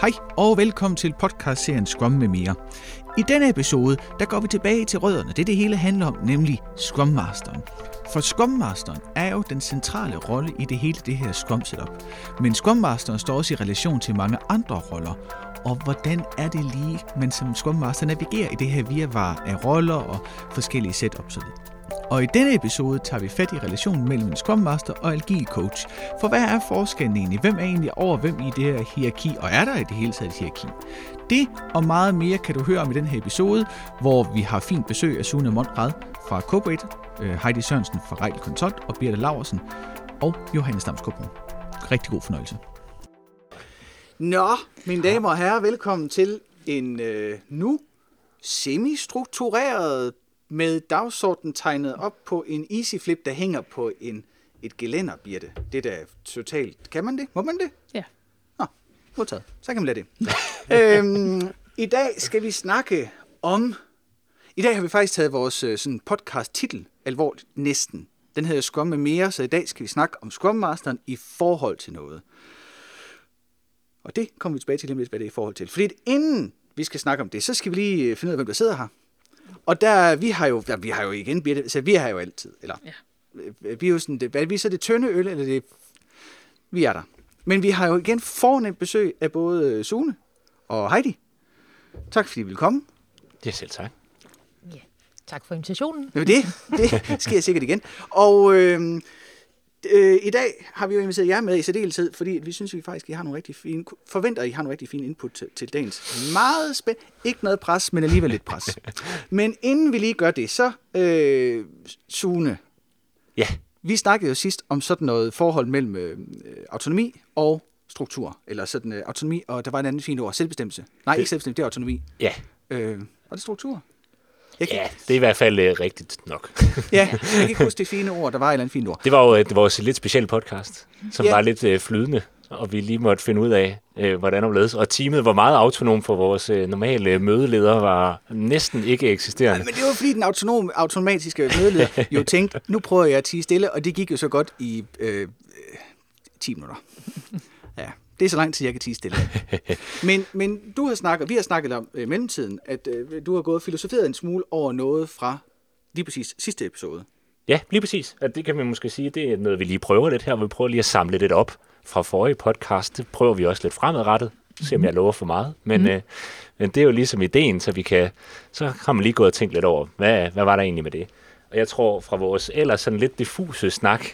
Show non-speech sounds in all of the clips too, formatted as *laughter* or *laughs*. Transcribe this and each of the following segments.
Hej og velkommen til podcastserien Scrum med mere. I denne episode, der går vi tilbage til rødderne. Det det hele handler om, nemlig Scrum Masteren. For Scrum Masteren er jo den centrale rolle i det hele det her Scrum setup. Men Scrum Masteren står også i relation til mange andre roller. Og hvordan er det lige, man som Scrum Master navigerer i det her virvar af roller og forskellige setups og og i denne episode tager vi fat i relationen mellem en Scrum Master og LG Coach. For hvad er forskellen egentlig? Hvem er egentlig over hvem i det her hierarki? Og er der i det hele taget et hierarki? Det og meget mere kan du høre om i den her episode, hvor vi har fint besøg af Sune Mondrad fra Corporate, øh, Heidi Sørensen fra Rejl Consult og Birte Laversen og Johannes Damskobro. Rigtig god fornøjelse. Nå, mine damer og herrer, velkommen til en øh, nu semi-struktureret med dagsordenen tegnet op på en easy flip, der hænger på en, et gelænder, bliver det. Er da totalt... Kan man det? Må man det? Ja. Nå, modtaget. Så kan man lade det. *laughs* øhm, I dag skal vi snakke om... I dag har vi faktisk taget vores øh, sådan podcast-titel alvorligt, næsten. Den hedder Scrum med mere, så i dag skal vi snakke om Scrum Masteren i forhold til noget. Og det kommer vi tilbage til lidt, hvad det er i forhold til. Fordi inden vi skal snakke om det, så skal vi lige øh, finde ud af, hvem der sidder her. Og der, vi har jo, der, vi har jo igen, så vi har jo altid, eller, ja. vi er jo sådan, det, hvad er vi så det tynde øl, eller det, vi er der. Men vi har jo igen fornemt besøg af både Sune og Heidi. Tak fordi I vil komme. Det er selv tak. Ja, tak for invitationen. Det, det *laughs* sker sikkert igen. Og øh, øh, i dag har vi jo inviteret jer med i særdeleshed, fordi vi synes, vi faktisk I har nogle rigtig fine, forventer, I har nogle rigtig fine input til, til dagens meget spændende. Ikke noget pres, men alligevel lidt pres. *laughs* men inden vi lige gør det, så øh, Sune. Ja. Vi snakkede jo sidst om sådan noget forhold mellem øh, autonomi og struktur, eller sådan øh, autonomi, og der var en anden fint ord, selvbestemmelse. Nej, det, ikke selvbestemmelse, det er autonomi. Ja. Øh, og det struktur? Ja, det er i hvert fald uh, rigtigt nok. *laughs* ja, jeg kan ikke huske det fine ord. Der var et eller andet fint ord. Det var jo var vores lidt speciel podcast, som ja. var lidt uh, flydende, og vi lige måtte finde ud af, uh, hvordan det ledes. Og teamet var meget autonom, for vores uh, normale mødeleder var næsten ikke eksisterende. Ja, men det var fordi den autonome, automatiske mødeleder jo *laughs* tænkte, nu prøver jeg at tige stille, og det gik jo så godt i øh, 10 minutter. Det er så lang tid, jeg kan tige stille. *laughs* men, men du har snakket, vi har snakket om øh, mellemtiden, at øh, du har gået filosoferet en smule over noget fra lige præcis sidste episode. Ja, lige præcis. At det kan vi måske sige, det er noget, vi lige prøver lidt her. Vi prøver lige at samle lidt op fra forrige podcast. Det prøver vi også lidt fremadrettet. Se om jeg lover for meget. Men, mm. øh, men det er jo ligesom ideen, så vi kan, så har man lige gået og tænkt lidt over, hvad, hvad var der egentlig med det? Og jeg tror fra vores ellers sådan lidt diffuse snak,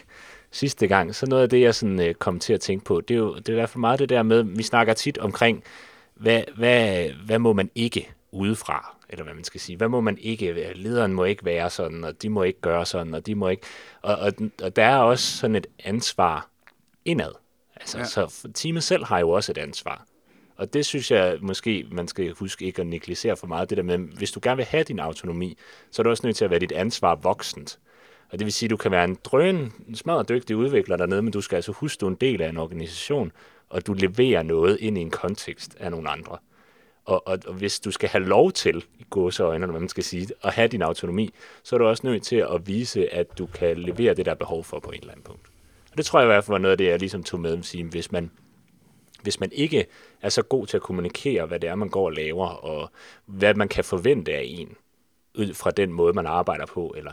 sidste gang, så noget af det, jeg sådan, øh, kom til at tænke på, det er jo det er i hvert fald meget det der med, vi snakker tit omkring, hvad, hvad, hvad må man ikke udefra, eller hvad man skal sige, hvad må man ikke, lederen må ikke være sådan, og de må ikke gøre sådan, og de må ikke, og, og, og der er også sådan et ansvar indad. Altså, ja. så teamet selv har jo også et ansvar. Og det synes jeg måske, man skal huske ikke at negligere for meget, det der med, hvis du gerne vil have din autonomi, så er du også nødt til at være dit ansvar voksent. Og det vil sige, at du kan være en drøn, smadret dygtig udvikler dernede, men du skal altså huske, at du er en del af en organisation, og du leverer noget ind i en kontekst af nogle andre. Og, og, og hvis du skal have lov til, i gåseøjne, hvad man skal sige, at have din autonomi, så er du også nødt til at vise, at du kan levere det, der er behov for på en eller anden punkt. Og det tror jeg i hvert fald var noget af det, jeg ligesom tog med at sige, hvis man, hvis man ikke er så god til at kommunikere, hvad det er, man går og laver, og hvad man kan forvente af en, ud fra den måde, man arbejder på, eller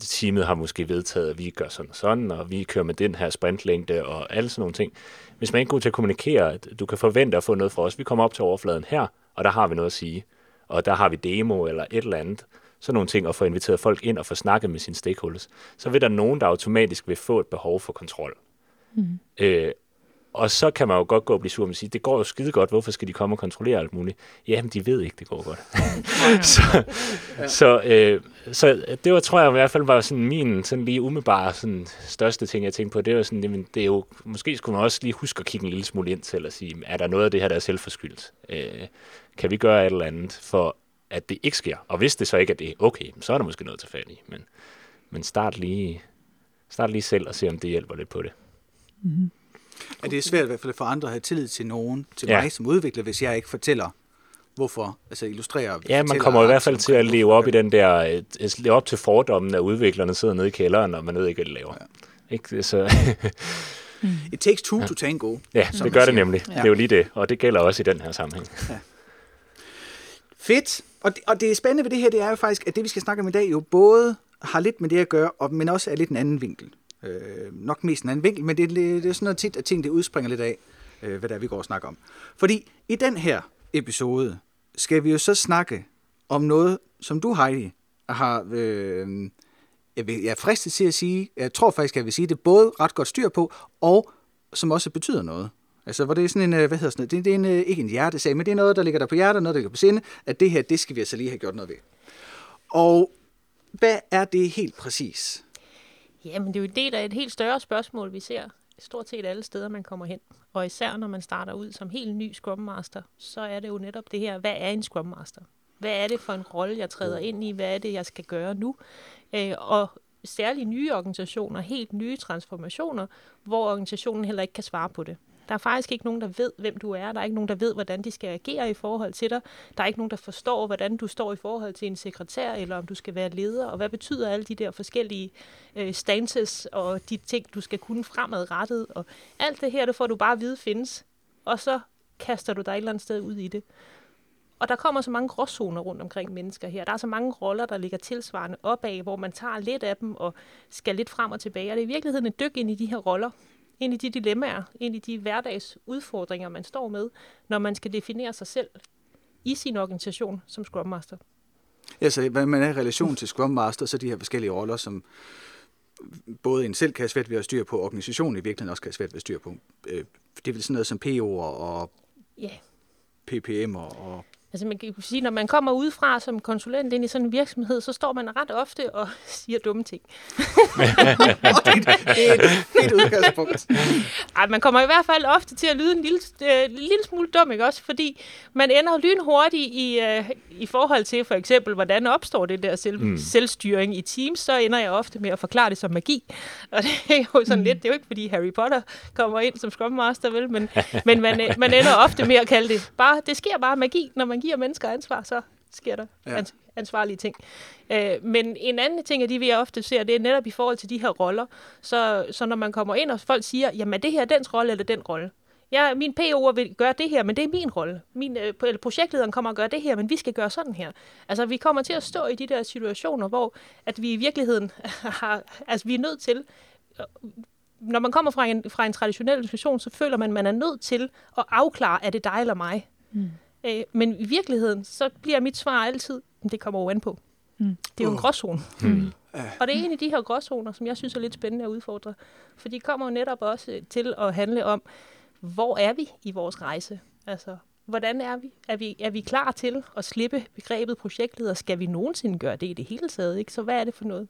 teamet har måske vedtaget, at vi gør sådan og sådan, og vi kører med den her sprintlængde og alle sådan nogle ting. Hvis man ikke er god til at kommunikere, at du kan forvente at få noget fra os. Vi kommer op til overfladen her, og der har vi noget at sige. Og der har vi demo eller et eller andet. Sådan nogle ting, og få inviteret folk ind og få snakket med sine stakeholders. Så vil der nogen, der automatisk vil få et behov for kontrol. Mm. Øh, og så kan man jo godt gå og blive sur og sige, det går jo skide godt, hvorfor skal de komme og kontrollere alt muligt? Jamen, de ved ikke, det går godt. *laughs* så ja. så, øh, så det var, tror jeg i hvert fald var sådan min sådan lige umiddelbare sådan, største ting, jeg tænkte på. Det var sådan, jamen, det er jo, måske skulle man også lige huske at kigge en lille smule ind til og sige, er der noget af det her, der er selvforskyldt? Øh, kan vi gøre et eller andet for, at det ikke sker? Og hvis det så ikke er det, okay, så er der måske noget til fat i. Men, men start lige, start lige selv og se, om det hjælper lidt på det. Mm-hmm. Er det er svært i hvert fald for andre at have tillid til nogen, til ja. mig som udvikler, hvis jeg ikke fortæller, hvorfor, altså illustrerer. Ja, man kommer i hvert fald til at leve op i den der, øh, leve op til fordommen, at udviklerne sidder nede i kælderen, og man ved ikke, hvad de laver. Ja. Ikke? Så, Mm. It takes two ja. to tango. Ja, det gør det nemlig. Ja. Det er jo lige det, og det gælder også i den her sammenhæng. Ja. Fedt. Og det, og det spændende ved det her, det er jo faktisk, at det vi skal snakke om i dag, jo både har lidt med det at gøre, og, men også er lidt en anden vinkel. Øh, nok mest en anden vinkel, men det, det er sådan noget tit, at ting det udspringer lidt af, øh, hvad der vi går og snakker om. Fordi i den her episode skal vi jo så snakke om noget, som du, Heidi, har, øh, jeg, vil, jeg er fristet til at sige, jeg tror faktisk, jeg vil sige det, både ret godt styr på, og som også betyder noget. Altså, hvor det er sådan en, øh, hvad hedder sådan noget, det, det er en, øh, ikke en hjertesag, men det er noget, der ligger der på hjertet, noget, der ligger på sinde, at det her, det skal vi altså lige have gjort noget ved. Og hvad er det helt præcis? Jamen, det er jo en del af et helt større spørgsmål, vi ser stort set alle steder, man kommer hen. Og især når man starter ud som helt ny Scrum Master, så er det jo netop det her, hvad er en Scrum Master? Hvad er det for en rolle, jeg træder ind i? Hvad er det, jeg skal gøre nu? Øh, og særligt nye organisationer, helt nye transformationer, hvor organisationen heller ikke kan svare på det. Der er faktisk ikke nogen, der ved, hvem du er. Der er ikke nogen, der ved, hvordan de skal agere i forhold til dig. Der er ikke nogen, der forstår, hvordan du står i forhold til en sekretær, eller om du skal være leder, og hvad betyder alle de der forskellige øh, stances, og de ting, du skal kunne fremadrettet. Og alt det her, det får du bare at vide findes, og så kaster du dig et eller andet sted ud i det. Og der kommer så mange gråzoner rundt omkring mennesker her. Der er så mange roller, der ligger tilsvarende opad, hvor man tager lidt af dem og skal lidt frem og tilbage. Og det er i virkeligheden et dyk ind i de her roller, ind i de dilemmaer, ind i de hverdagsudfordringer, man står med, når man skal definere sig selv i sin organisation som Scrum Master. Ja, så hvad man er i relation til Scrum Master, så de her forskellige roller, som både en selv kan have svært ved at styre på, organisationen i virkeligheden også kan have svært ved at styre på. Øh, det er vel sådan noget som PO og yeah. PPM og Altså man kan sige, når man kommer udefra som konsulent ind i sådan en virksomhed, så står man ret ofte og *laughs* siger dumme ting. *laughs* det er et udgangspunkt. Ej, man kommer i hvert fald ofte til at lyde en lille, øh, lille smule dum, ikke også? Fordi man ender lynhurtigt i, øh, i forhold til for eksempel, hvordan opstår det der selv, mm. selvstyring i Teams, så ender jeg ofte med at forklare det som magi. Og det er jo sådan mm. lidt, det er jo ikke fordi Harry Potter kommer ind som Scrum Master, vel? Men, men man, øh, man ender ofte med at kalde det bare, det sker bare magi, når man giver mennesker ansvar, så sker der ja. ans- ansvarlige ting. Øh, men en anden ting af de, vi ofte ser, det er netop i forhold til de her roller. Så, så når man kommer ind, og folk siger, jamen det her er dens rolle eller den rolle. Ja, min PO'er vil gøre det her, men det er min rolle. Min, øh, eller projektlederen kommer og gøre det her, men vi skal gøre sådan her. Altså, vi kommer til at stå i de der situationer, hvor at vi i virkeligheden *laughs* har, altså, vi er nødt til, når man kommer fra en, fra en traditionel institution, så føler man, at man er nødt til at afklare, er det dig eller mig? Mm. Øh, men i virkeligheden, så bliver mit svar altid, det kommer jo an på. Mm. Det er jo en gråzone. Mm. Og det er en af de her gråzoner, som jeg synes er lidt spændende at udfordre. For de kommer jo netop også til at handle om, hvor er vi i vores rejse? Altså, hvordan er vi? Er vi, er vi klar til at slippe begrebet projektleder? Skal vi nogensinde gøre det i det hele taget? Ikke? Så hvad er det for noget?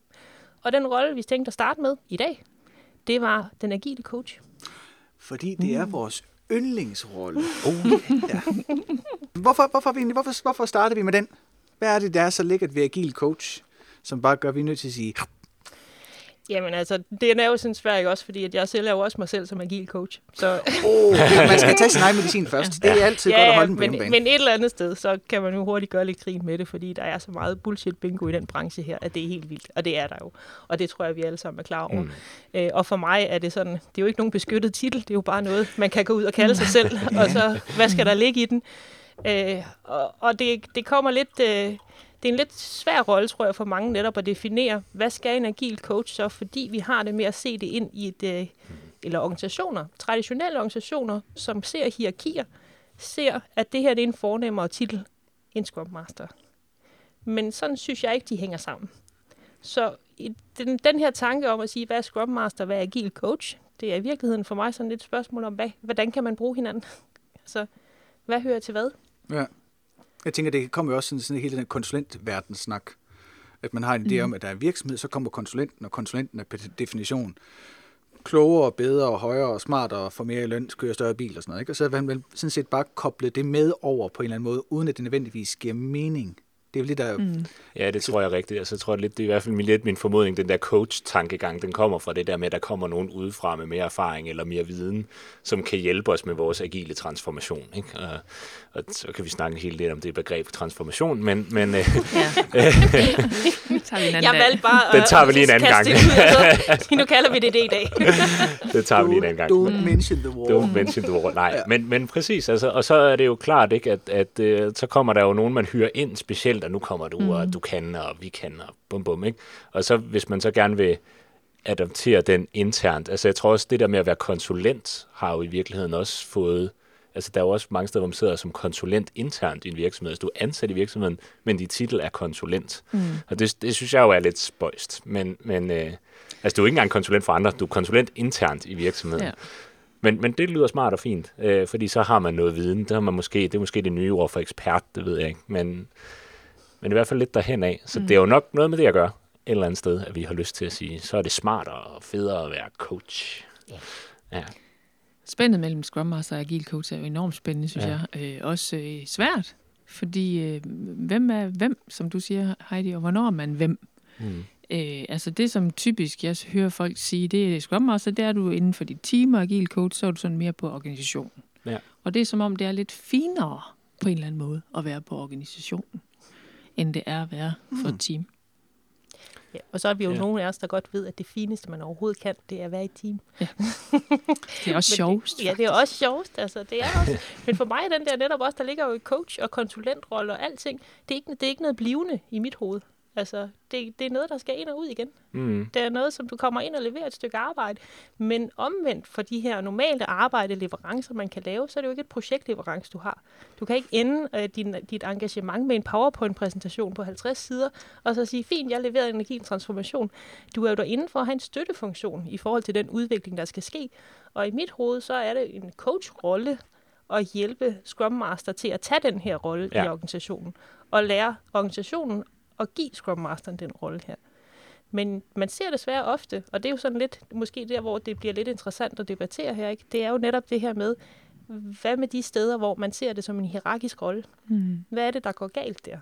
Og den rolle, vi tænkte at starte med i dag, det var den agile coach. Fordi det er mm. vores yndlingsrolle. Oh. ja. Hvorfor, hvorfor, hvorfor, hvorfor starter vi med den? Hvad er det, der er så lækkert ved agil coach, som bare gør, at vi er nødt til at sige, Jamen altså, det er jo sådan svært også, fordi at jeg selv er jo også mig selv som agil coach. Så... Oh, man skal tage sin egen medicin først. Det er altid ja, godt at holde men, men et eller andet sted, så kan man jo hurtigt gøre lidt grin med det, fordi der er så meget bullshit bingo i den branche her, at det er helt vildt. Og det er der jo. Og det tror jeg, vi alle sammen er klar over. Mm. Øh, og for mig er det sådan, det er jo ikke nogen beskyttet titel, det er jo bare noget, man kan gå ud og kalde sig selv, *laughs* og så, hvad skal der ligge i den? Øh, og og det, det kommer lidt... Øh, det er en lidt svær rolle, tror jeg, for mange netop at definere, hvad skal en agil coach så, fordi vi har det med at se det ind i et, øh, eller organisationer, traditionelle organisationer, som ser hierarkier, ser, at det her det er en fornemmere titel end Scrum Master. Men sådan synes jeg ikke, de hænger sammen. Så den, den her tanke om at sige, hvad er Scrum Master, hvad er agil coach, det er i virkeligheden for mig sådan lidt et spørgsmål om, hvad, hvordan kan man bruge hinanden? *laughs* altså, hvad hører til hvad? Ja. Jeg tænker, det kommer jo også sådan, sådan hele den konsulentverdensnak. At man har en idé mm. om, at der er virksomhed, så kommer konsulenten, og konsulenten er per definition klogere, bedre, højere smartere, får mere i løn, kører større bil og sådan noget. Ikke? Og så vil man sådan set bare koble det med over på en eller anden måde, uden at det nødvendigvis giver mening. Det er jo lidt der... Mm. Ja, det tror jeg rigtigt. Altså, jeg tror lidt, det er i hvert fald min, lidt min formodning, den der coach-tankegang, den kommer fra det der med, at der kommer nogen udefra med mere erfaring eller mere viden, som kan hjælpe os med vores agile transformation. Ikke? Og, og så kan vi snakke en hel del om det begreb transformation, men... men øh, *laughs* jeg valgte bare Den tager vi lige en anden gang. Ud, nu kalder vi det det i dag. *laughs* det tager vi lige en anden gang. Don't mention the war. Don't mention the war. Nej, ja. men, men præcis. Altså, og så er det jo klart, ikke, at, at uh, så kommer der jo nogen, man hyrer ind specielt, og nu kommer du, mm. og du kan, og vi kan, og bum bum. Ikke? Og så hvis man så gerne vil adoptere den internt. Altså jeg tror også, det der med at være konsulent, har jo i virkeligheden også fået Altså, der er jo også mange steder, hvor man sidder som konsulent internt i en virksomhed. Altså, du er ansat i virksomheden, men din titel er konsulent. Mm. Og det, det synes jeg jo er lidt spøjst. Men, men øh, altså, du er ikke engang konsulent for andre, du er konsulent internt i virksomheden. Ja. Men, men det lyder smart og fint, øh, fordi så har man noget viden. Det, har man måske, det er måske det nye ord for ekspert, det ved jeg ikke. Men, men i hvert fald lidt derhen af. Så mm. det er jo nok noget med det at gøre et eller andet sted, at vi har lyst til at sige, så er det smartere og federe at være coach. Ja. ja. Spændet mellem Scrum Master og Agile Coach er jo enormt spændende, synes ja. jeg. Øh, også øh, svært, fordi øh, hvem er hvem, som du siger, Heidi, og hvornår er man hvem? Mm. Øh, altså det, som typisk jeg hører folk sige, det er Scrum Master, det er du inden for dit team, og Agile Coach, så er du sådan mere på organisationen. Ja. Og det er som om, det er lidt finere på en eller anden måde at være på organisationen, end det er at være for mm. et team. Ja, og så er vi jo ja. nogle af os, der godt ved, at det fineste, man overhovedet kan, det er at være i team. Ja. *laughs* Det er også sjovest. Ja, det er også sjovest. Altså, det er også, *laughs* men for mig er den der netop også, der ligger jo i coach- og konsulentrolle og alting. Det er, ikke, det er ikke noget blivende i mit hoved. Altså, det, det er noget, der skal ind og ud igen. Mm. Det er noget, som du kommer ind og leverer et stykke arbejde. Men omvendt for de her normale arbejde, leverancer, man kan lave, så er det jo ikke et projektleverance, du har. Du kan ikke ende uh, din, dit engagement med en PowerPoint-præsentation på 50 sider, og så sige, fint, jeg leverer energi en transformation. Du er jo derinde for at have en støttefunktion i forhold til den udvikling, der skal ske. Og i mit hoved, så er det en coach-rolle at hjælpe Scrum Master til at tage den her rolle ja. i organisationen og lære organisationen at give Scrum Masteren den rolle her. Men man ser desværre ofte, og det er jo sådan lidt, måske der, hvor det bliver lidt interessant at debattere her, ikke? det er jo netop det her med, hvad med de steder, hvor man ser det som en hierarkisk rolle? Mm. Hvad er det, der går galt der?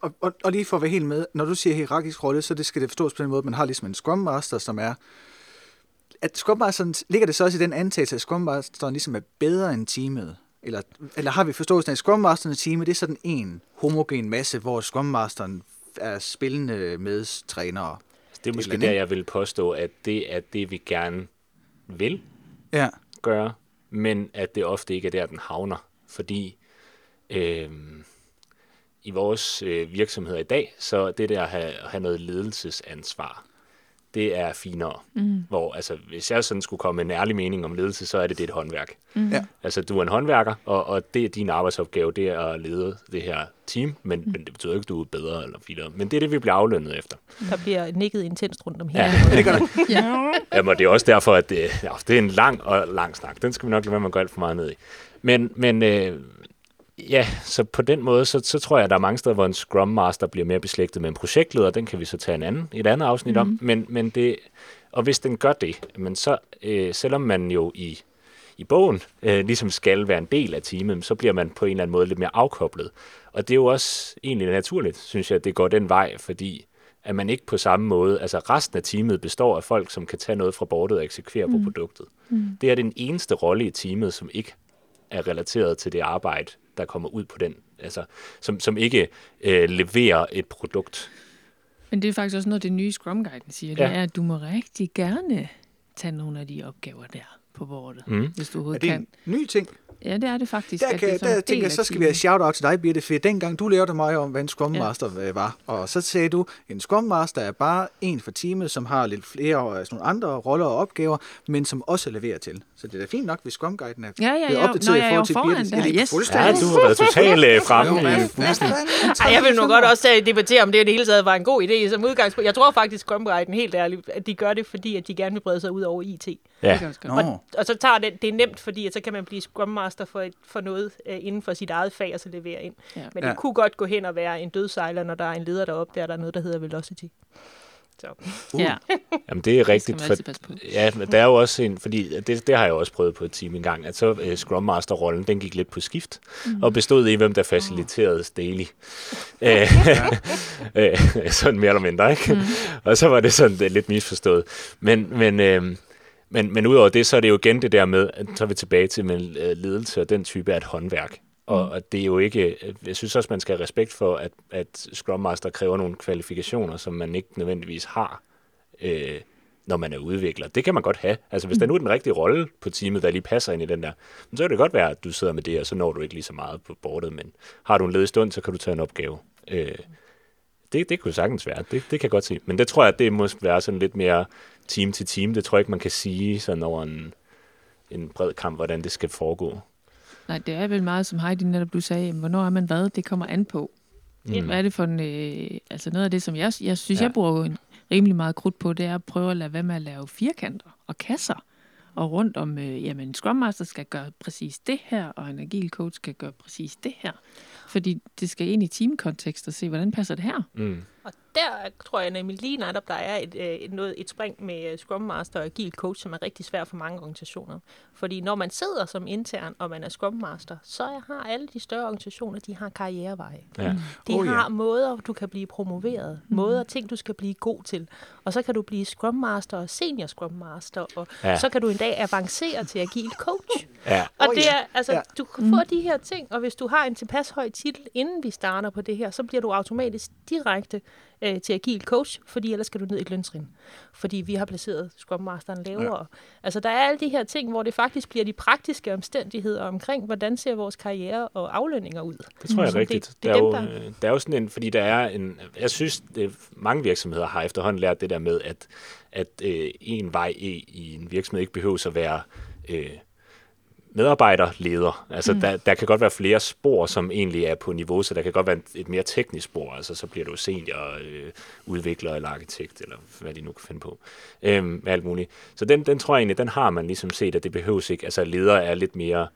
Og, og, og lige for at være helt med, når du siger hierarkisk rolle, så det skal det forstås på den måde, at man har ligesom en Scrum Master, som er at Scrum Masteren, ligger det så også i den antagelse, at Scrum Masteren ligesom er bedre end teamet? Eller, eller har vi forståelsen af, at Scrum Masteren og teamet, det er sådan en homogen masse, hvor Scrum Masteren er spillende med trænere? Det er måske der, jeg vil påstå, at det er det, vi gerne vil ja. gøre, men at det ofte ikke er der, den havner. Fordi øh, i vores øh, virksomheder i dag, så det der at have, at have noget ledelsesansvar, det er finere. Mm. Hvor, altså, hvis jeg sådan skulle komme med en ærlig mening om ledelse, så er det, det et håndværk. Mm. Ja. Altså, du er en håndværker, og, og det er din arbejdsopgave, det er at lede det her team, men, mm. men det betyder ikke, at du er bedre eller finere. Men det er det, vi bliver aflønnet efter. Der bliver nikket intenst rundt om hele. Ja, *laughs* det gør det. *laughs* ja. Jamen, det er også derfor, at det, ja, det er en lang og lang snak. Den skal vi nok lade være med at gå alt for meget ned i. Men, men øh, Ja, så på den måde, så, så tror jeg, at der er mange steder, hvor en Scrum Master bliver mere beslægtet med en projektleder. Den kan vi så tage en anden, et andet afsnit mm. om. Mhm. Men, men det, og hvis den gør det, men så øh, selvom man jo i, i bogen øh, ligesom skal være en del af teamet, så bliver man på en eller anden måde lidt mere afkoblet. Og det er jo også egentlig naturligt, synes jeg, at det går den vej, fordi at man ikke på samme måde, altså resten af teamet består af folk, som kan tage noget fra bordet og eksekvere mm. på produktet. Mm. Det er den eneste rolle i teamet, som ikke er relateret til det arbejde, der kommer ud på den, altså, som, som ikke øh, leverer et produkt. Men det er faktisk også noget, det nye Scrum Guiden siger, ja. det er, at du må rigtig gerne tage nogle af de opgaver der på bordet, mm. hvis du overhovedet kan. Er det en ny ting? Ja, det er det faktisk. Der, kan, der tænker jeg, så skal vi have shout-out til dig, Birte, for dengang du lærte mig om, hvad en Scrum Master ja. Øh, var, og så sagde du, en Scrum Master er bare en for teamet, som har lidt flere altså nogle andre roller og opgaver, men som også leverer til. Så det er da fint nok, hvis Scrum Guiden er ja, ja, ja. opdateret i forhold til Birte. Ja, yes. ja, du har været totalt øh, fremme. *laughs* Ej, jeg vil nu godt også debattere, om det i det hele taget var en god idé som udgangspunkt. Jeg tror faktisk, Scrum Guiden helt ærligt, at de gør det, fordi at de gerne vil brede sig ud over IT. Ja. Og, og så tager det, det er nemt, fordi at så kan man blive Scrum Master for, et, for noget øh, inden for sit eget fag, og så levere ind. Ja. Men det ja. kunne godt gå hen og være en dødsejler, når der er en leder der er der noget, der hedder velocity. Så. Uh. Ja. *laughs* Jamen, det er Det rigtigt. man For, ja, men der er jo også en, fordi det, det har jeg også prøvet på et team engang, at så uh, Scrum Master-rollen, den gik lidt på skift, mm. og bestod i, hvem der faciliterede daily. *laughs* Øh, *laughs* øh, sådan mere eller mindre, ikke? Mm. og så var det sådan det er lidt misforstået. Men, men, øh, men, men udover det, så er det jo igen det der med, at så er vi tilbage til med øh, ledelse og den type af et håndværk. Og, og det er jo ikke, jeg synes også, man skal have respekt for, at, at Scrum Master kræver nogle kvalifikationer, som man ikke nødvendigvis har, øh, når man er udvikler. Det kan man godt have. Altså hvis der nu er den rigtige rolle på teamet, der lige passer ind i den der, så kan det godt være, at du sidder med det, og så når du ikke lige så meget på bordet, men har du en ledig stund, så kan du tage en opgave. Øh, det, det kunne sagtens være. Det, det kan jeg godt se. Men det tror jeg, det måske være sådan lidt mere team til team. Det tror jeg ikke, man kan sige sådan over en, en bred kamp, hvordan det skal foregå. Nej, det er vel meget, som Heidi netop du sagde, jamen, hvornår er man hvad? Det kommer an på. Mm. Hvad er det for en... Øh, altså noget af det, som jeg, jeg synes, Ja. jeg bruger en rimelig meget krudt på, det er at prøve at lade være med at lave firkanter og kasser. Og rundt om, øh, jamen, Scrum Master skal gøre præcis det her, og en agil coach skal gøre præcis det her. Fordi det skal ind i teamkontekst og se, hvordan passer det her? Mm. Og der tror jeg nemlig lige netop, der er et, øh, et, noget, et spring med øh, Scrum Master og Agile Coach, som er rigtig svært for mange organisationer. Fordi når man sidder som intern, og man er Scrum Master, så har alle de større organisationer, de har karriereveje. Ja. De Oh, oh, ja. har måder, du kan blive promoveret, mm. måder, ting, du skal blive god til. Og så kan du blive Scrum Master og Senior Scrum Master, og Ja. så kan du en dag avancere til Agile Coach. Ja. Og Åh, det er, altså, Ja. du kan få de her ting, og hvis du har en tilpas høj titel, inden vi starter på det her, så bliver du automatisk direkte øh, til agil coach, fordi ellers skal du ned i et løntrin. Fordi vi har placeret Scrum Masteren lavere. Ja. Altså, der er alle de her ting, hvor det faktisk bliver de praktiske omstændigheder omkring, hvordan ser vores karriere og aflønninger ud. Det tror jeg er Så rigtigt. Det, det der, er dem, jo, der... øh, der er jo sådan en, fordi der er en, jeg synes, det, mange virksomheder har efterhånden lært det der med, at, at øh, en vej i, i en virksomhed ikke behøver at være øh, medarbejderleder. Altså, mm. der, der kan godt være flere spor, som egentlig er på niveau, så der kan godt være et, mere teknisk spor. Altså, så bliver du senior øh, udvikler eller arkitekt, eller hvad de nu kan finde på. Øhm, alt muligt. Så den, den tror jeg egentlig, den har man ligesom set, at det behøves ikke. Altså, leder er lidt mere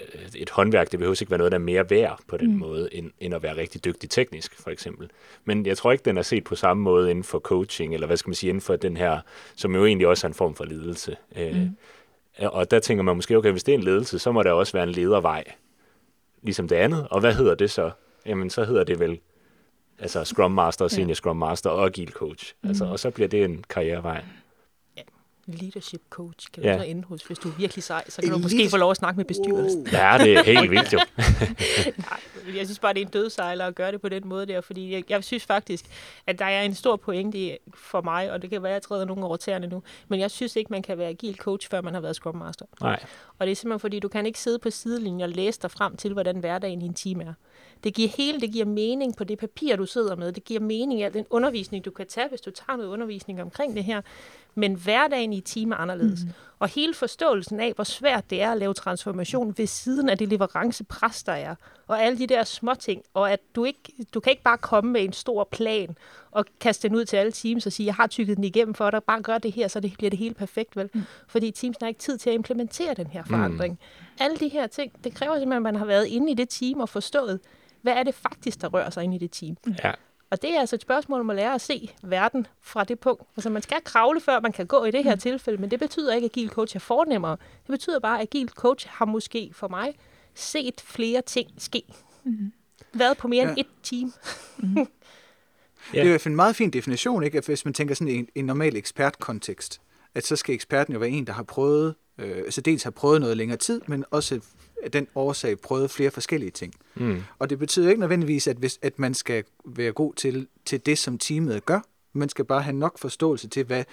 øh, et håndværk, det behøver ikke være noget, der er mere værd på den mm. måde, end, end at være rigtig dygtig teknisk, for eksempel. Men jeg tror ikke, den er set på samme måde inden for coaching, eller hvad skal man sige, inden for den her, som jo egentlig også er en form for ledelse. Øh, Mm. Og der tænker man måske, okay, hvis det er en ledelse, så må der også være en ledervej, ligesom det andet. Og hvad hedder det så? Jamen, så hedder det vel altså Scrum Master, Senior Scrum Master og Agile Coach. Altså, og så bliver det en karrierevej. Leadership coach kan Ja. du så ende hos. Hvis du er virkelig sej, så kan du En måske leader- få lov at snakke med bestyrelsen. Wow. Ja, det er helt vildt jo. *laughs* Nej, jeg synes bare, det er en dødsejler at gøre det på den måde der, fordi jeg, jeg synes faktisk, at der er en stor pointe i- for mig, og det kan være, at jeg træder nogen over tæerne nu, men jeg synes ikke, man kan være agil coach, før man har været Scrum Master. Nej. Og det er simpelthen fordi, du kan ikke sidde på sidelinjen og læse dig frem til, hvordan hverdagen i en team er. Det giver hele, det giver mening på det papir, du sidder med. Det giver mening i al den undervisning, du kan tage, hvis du tager noget undervisning omkring det her. Men hverdagen i et team er anderledes. Mm. Og hele forståelsen af, hvor svært det er at lave transformation ved siden af det leverancepres, der er. Og alle de der små ting. Og at du ikke, du kan ikke bare komme med en stor plan og kaste den ud til alle teams og sige, jeg har tykket den igennem for dig, bare gør det her, så det bliver det hele perfekt, vel? Mm. Fordi teams har ikke tid til at implementere den her forandring. Mm. Alle de her ting, det kræver simpelthen, at man har været inde i det team og forstået, hvad er det faktisk, der rører sig inde i det team. Ja. Og det er altså et spørgsmål om at lære at se verden fra det punkt. Altså man skal kravle, før man kan gå i det her mm. tilfælde, men det betyder ikke, at agil coach er fornemmere. Det betyder bare, at agil coach har måske for mig set flere ting ske. Mm. Været på mere ja. end Ja. et team. Det er i hvert fald en meget fin definition, ikke? Hvis man tænker sådan i en, en normal ekspertkontekst, at så skal eksperten jo være en, der har prøvet, øh, altså dels har prøvet noget længere tid, men også den årsag prøvet flere forskellige ting. Mm. Og det betyder ikke nødvendigvis, at, hvis, at man skal være god til, til det, som teamet gør. Man skal bare have nok forståelse til, hvad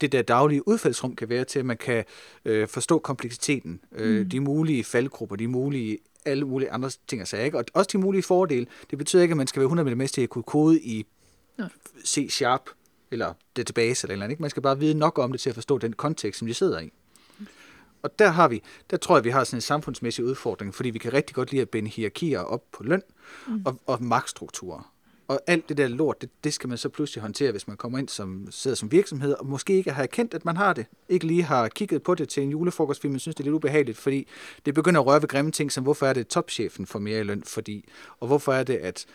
det der daglige udfaldsrum kan være til, at man kan øh, forstå kompleksiteten, øh, mm. de mulige faldgrupper, de mulige alle mulige andre ting og sager. Ikke? Og også de mulige fordele. Det betyder ikke, at man skal være 100 med til at kunne kode i Nej. C-sharp eller database eller eller andet. Ikke? Man skal bare vide nok om det til at forstå den kontekst, som de sidder i. Og der har vi, der tror jeg, vi har sådan en samfundsmæssig udfordring, fordi vi kan rigtig godt lide at binde hierarkier op på løn mm. og, og magtstrukturer. Og alt det der lort, det, det skal man så pludselig håndtere, hvis man kommer ind som sidder som virksomhed, og måske ikke har erkendt, at man har det. Ikke lige har kigget på det til en julefrokost, fordi man synes, det er lidt ubehageligt, fordi det begynder at røre ved grimme ting, som hvorfor er det, topchefen får mere i løn, fordi, og hvorfor er det, at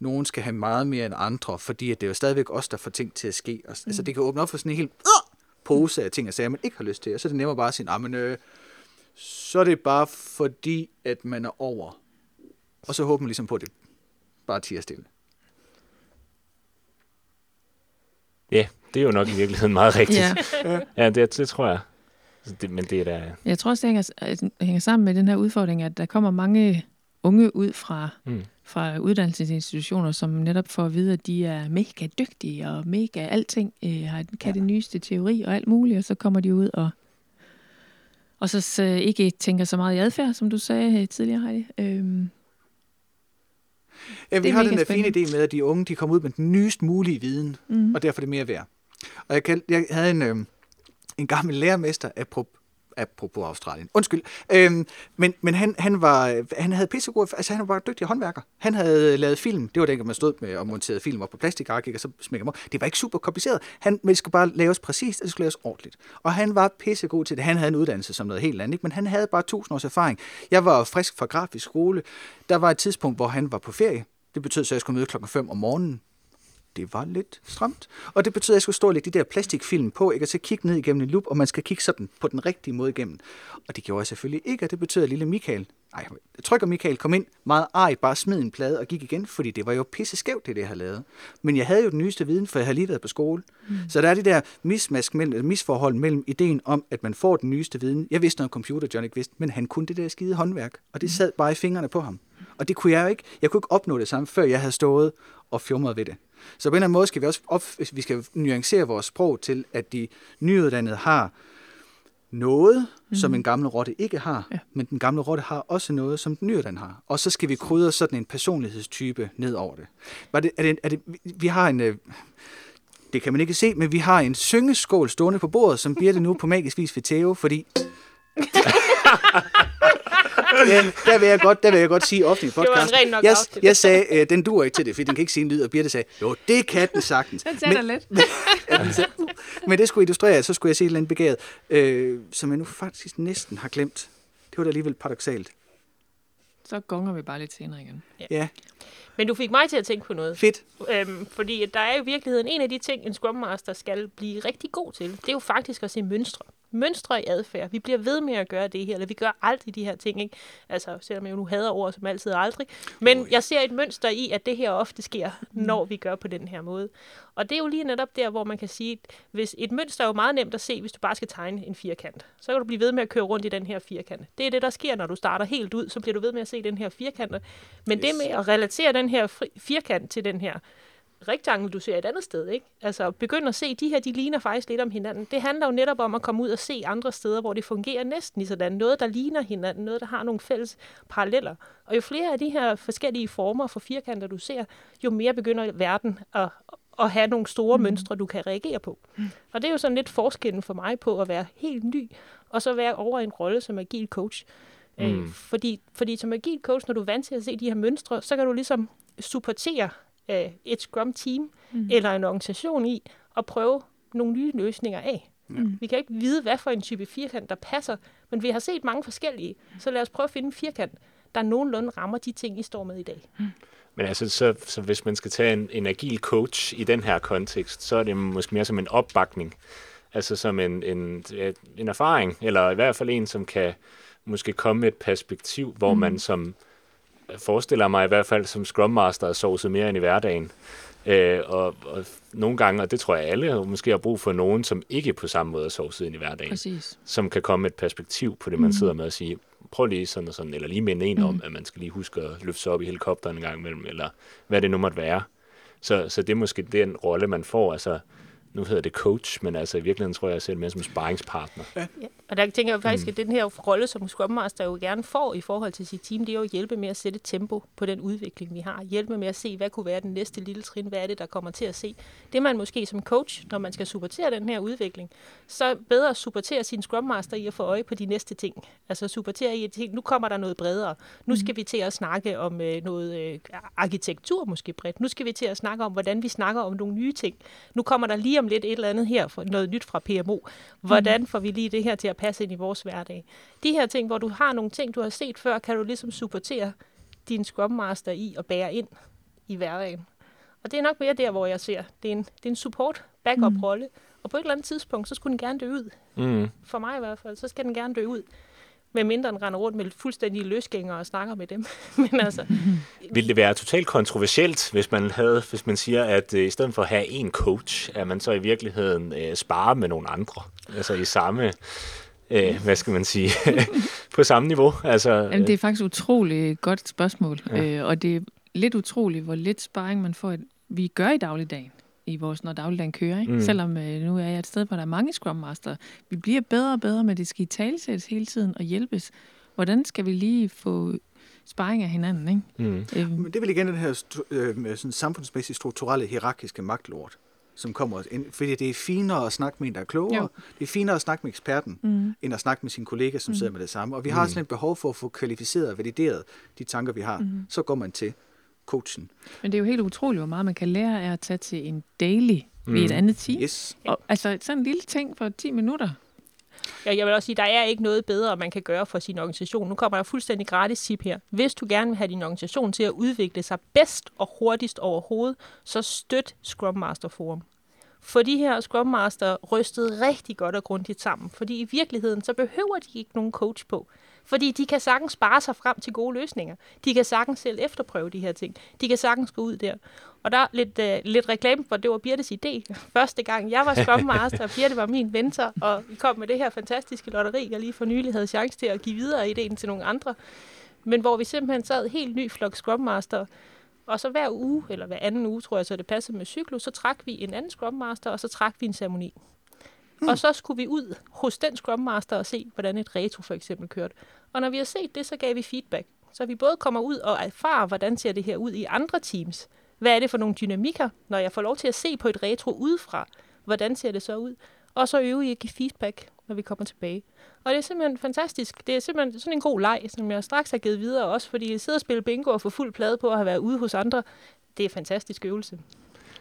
nogen skal have meget mere end andre, fordi at det er jo stadigvæk os, der får ting til at ske. Og, altså, det kan åbne op for sådan en helt pose af ting og sager, man ikke har lyst til. Og så er det nemmere bare at sige, men øh, så er det bare fordi, at man er over. Og så håber man ligesom på, at det bare tiger stille. Ja, det er jo nok i virkeligheden meget rigtigt. Ja. *laughs* Ja, det, det tror jeg. Det, men det er da... Jeg tror også, det hænger, det hænger sammen med den her udfordring, at der kommer mange unge ud fra, Mm. Fra uddannelsesinstitutioner, som netop får at vide, at de er mega dygtige og mega alting, øh, har, kan det nyeste teori og alt muligt, og så kommer de ud og, og så, så ikke tænker så meget i adfærd, som du sagde øh, tidligere, Heidi. Øhm, Ja, vi Det har den der fine idé med, at de unge de kommer ud med den nyest mulige viden, mm. og derfor er det mere værd. Og jeg, kan, jeg havde en, øh, en gammel lærermester, apropos, apropos Australien, undskyld, øhm, men, men han, han, var, han havde pissegod, altså han var dygtig håndværker. Han havde lavet film, det var dengang man stod med og monterede film op på plastikark, og så smækker man op. Det var ikke super kompliceret. Han, men det skulle bare laves præcist, og det skulle laves ordentligt. Og han var pissegod til det. Han havde en uddannelse som noget helt andet, ikke? men han havde bare tusind års erfaring. Jeg var frisk fra grafisk skole. Der var et tidspunkt, hvor han var på ferie. Det betød så, at jeg skulle møde klokken 5 om morgenen det var lidt stramt. Og det betød, at jeg skulle stå og lægge de der plastikfilm på, ikke? og så kigge ned igennem en lup, og man skal kigge sådan på den rigtige måde igennem. Og det gjorde jeg selvfølgelig ikke, og det betød, at lille Michael, ej, jeg trykker Michael kom ind, meget ej, bare smed en plade og gik igen, fordi det var jo pisse skævt, det, det jeg havde lavet. Men jeg havde jo den nyeste viden, for jeg havde lige været på skole. Mm. Så der er det der mismask mellem, misforhold mellem ideen om, at man får den nyeste viden. Jeg vidste noget om computer, John ikke vidste, men han kunne det der skide håndværk, og det sad bare i fingrene på ham. Og det kunne jeg jo ikke. Jeg kunne ikke opnå det samme, før jeg havde stået og fjumret ved det. Så på en eller anden måde skal vi også op, vi skal nuancere vores sprog til, at de nyuddannede har noget, mm. som en gammel rotte ikke har, Ja. men den gamle rotte har også noget, som den nyuddannede har. Og så skal vi krydre sådan en personlighedstype ned over det. Var det, er det, er det vi- har en... øh, Det kan man ikke se, men vi har en syngeskål stående på bordet, som bliver det nu på magisk vis ved Theo, fordi... *laughs* ja, der vil jeg godt, der vil jeg godt sige ofte i var en podcast. ren knockout jeg, til det. jeg sagde, øh, den duer ikke til det, fordi den kan ikke sige en lyd, og Birte sagde, jo, det kan den sagtens. Den sætter lidt. *laughs* Ja, den sagde, uh. Men det skulle illustrere, så skulle jeg se et eller andet begavet, øh, som jeg nu faktisk næsten har glemt. Det var da alligevel paradoxalt. Så gonger vi bare lidt senere igen. Ja, Men du fik mig til at tænke på noget. fedt. Øhm, fordi der er i virkeligheden en af de ting, en Scrum Master skal blive rigtig god til. Det er jo faktisk at se mønstre. Mønstre i adfærd. Vi bliver ved med at gøre det her, eller vi gør aldrig de her ting. Ikke? Altså, selvom jeg nu hader ord som altid og aldrig. Men Oj. jeg ser et mønster i, at det her ofte sker, når vi gør på den her måde. Og det er jo lige netop der, hvor man kan sige, at hvis et mønster er jo meget nemt at se, hvis du bare skal tegne en firkant. Så kan du blive ved med at køre rundt i den her firkant. Det er det, der sker, når du starter helt ud, så bliver du ved med at se den her firkant. Men. Det med at relatere den her fri- firkant til den her rektangel, du ser et andet sted, ikke? Altså, begynd at se, de her, de ligner faktisk lidt om hinanden. Det handler jo netop om at komme ud og se andre steder, hvor det fungerer næsten lige sådan. Noget, der ligner hinanden, noget, der har nogle fælles paralleller. Og jo flere af de her forskellige former for firkanter, du ser, jo mere begynder verden at, at have nogle store mm. mønstre, du kan reagere på. Mm. Og det er jo sådan lidt forskellen for mig på at være helt ny, og så være over i en rolle som agil coach. Mm. Øh, fordi, fordi som agil coach, når du er vant til at se de her mønstre, så kan du ligesom supportere øh, et Scrum-team mm. eller en organisation i at prøve nogle nye løsninger af. Mm. Vi kan ikke vide, hvad for en type firkant, der passer, men vi har set mange forskellige, så lad os prøve at finde en firkant, der nogenlunde rammer de ting, I står med i dag. Men altså, så, så hvis man skal tage en, en agil coach i den her kontekst, så er det måske mere som en opbakning. Altså som en, en, en erfaring, eller i hvert fald en, som kan måske komme med et perspektiv, hvor mm. man som, forestiller mig i hvert fald som Scrum Master, er sovset mere end i hverdagen. Øh, og, og nogle gange, og det tror jeg alle, måske har brug for nogen, som ikke på samme måde er sovset ind i hverdagen, Præcis. som kan komme med et perspektiv på det, man sidder med og sige, prøv lige sådan og sådan, eller lige minde en om, at man skal lige huske at løfte sig op i helikopteren en gang imellem, eller hvad det nu måtte være. Så, så det er måske den rolle, man får, altså nu hedder det coach, men altså i virkeligheden tror jeg, jeg ser det mere som sparringspartner. Ja. Og der tænker jeg faktisk, at den her rolle, som Scrum Master jo gerne får i forhold til sit team, det er jo at hjælpe med at sætte tempo på den udvikling, vi har. Hjælpe med at se, hvad kunne være den næste lille trin, hvad er det, der kommer til at se. Det man måske som coach, når man skal supportere den her udvikling, så bedre at supportere sin Scrum Master i at få øje på de næste ting. Altså supportere i, at nu kommer der noget bredere. Nu skal vi til at snakke om øh, noget øh, arkitektur måske bredt. Nu skal vi til at snakke om, hvordan vi snakker om nogle nye ting. Nu kommer der lige om lidt et eller andet her, noget nyt fra PMO. Hvordan får vi lige det her til at passe ind i vores hverdag? De her ting, hvor du har nogle ting, du har set før, kan du ligesom supportere din Scrum Master i at bære ind i hverdagen. Og det er nok mere der, hvor jeg ser, det er en, det er en support, backup-rolle, og på et eller andet tidspunkt, så skulle den gerne dø ud. Mm. For mig i hvert fald, så skal den gerne dø ud. Med mindre den render rundt med fuldstændige løsgængere og snakker med dem. *laughs* Men altså, Vil det være totalt kontroversielt, hvis man havde, hvis man siger, at øh, i stedet for at have en coach, at man så i virkeligheden øh, sparer med nogle andre? Altså i samme, øh, hvad skal man sige, *laughs* på samme niveau? Altså, Jamen, det er faktisk utroligt godt spørgsmål, ja. øh, og det er lidt utroligt, hvor lidt sparring man får, vi gør i dagligdagen i vores, når dagligdagen kører. Ikke? Mm. Selvom øh, nu er jeg et sted, hvor der er mange Scrum Master. Vi bliver bedre og bedre, men det skal i talsættes hele tiden og hjælpes. Hvordan skal vi lige få sparring af hinanden? Ikke? Mm. Øhm, Men det er vel igen den her øh, med sådan samfundsmæssigt strukturelle hierarkiske magtlort, som kommer ind. Fordi det er finere at snakke med en, der er klogere. Jo. Det er finere at snakke med eksperten, mm. end at snakke med sin kollega, som mm. sidder med det samme. Og vi har sådan et behov for at få kvalificeret og valideret de tanker, vi har. Mm. Så går man til coachen. Men det er jo helt utroligt, hvor meget man kan lære af at tage til en daily mm. i et andet team. Yes. Og, altså sådan en lille ting for 10 minutter. jeg, jeg vil også sige, der er ikke noget bedre, man kan gøre for sin organisation. Nu kommer der fuldstændig gratis tip her. Hvis du gerne vil have din organisation til at udvikle sig bedst og hurtigst overhovedet, så støt Scrum Master Forum. For de her Scrum Master rystede rigtig godt og grundigt sammen. Fordi i virkeligheden, så behøver de ikke nogen coach på. Fordi de kan sagtens spare sig frem til gode løsninger. De kan sagtens selv efterprøve de her ting. De kan sagtens gå ud der. Og der er lidt, øh, lidt reklame for, det var Birtes idé. *laughs* Første gang jeg var Scrum og Birte var min mentor, og vi kom med det her fantastiske lotteri, jeg lige for nylig havde chance til at give videre ideen til nogle andre. Men hvor vi simpelthen sad helt ny flok Scrum Master, og så hver uge, eller hver anden uge, tror jeg, så det passede med cyklus, så trak vi en anden Scrum Master, og så trak vi en ceremoni. Hmm. Og så skulle vi ud hos den Scrum Master og se, hvordan et retro for eksempel kørte. Og når vi har set det, så gav vi feedback. Så vi både kommer ud og erfarer, hvordan ser det her ud i andre teams. Hvad er det for nogle dynamikker, når jeg får lov til at se på et retro udefra? Hvordan ser det så ud? Og så øve i at give feedback, når vi kommer tilbage. Og det er simpelthen fantastisk. Det er simpelthen sådan en god leg, som jeg straks har givet videre, også fordi jeg sidder og spiller bingo og får fuld plade på at have været ude hos andre. Det er en fantastisk øvelse.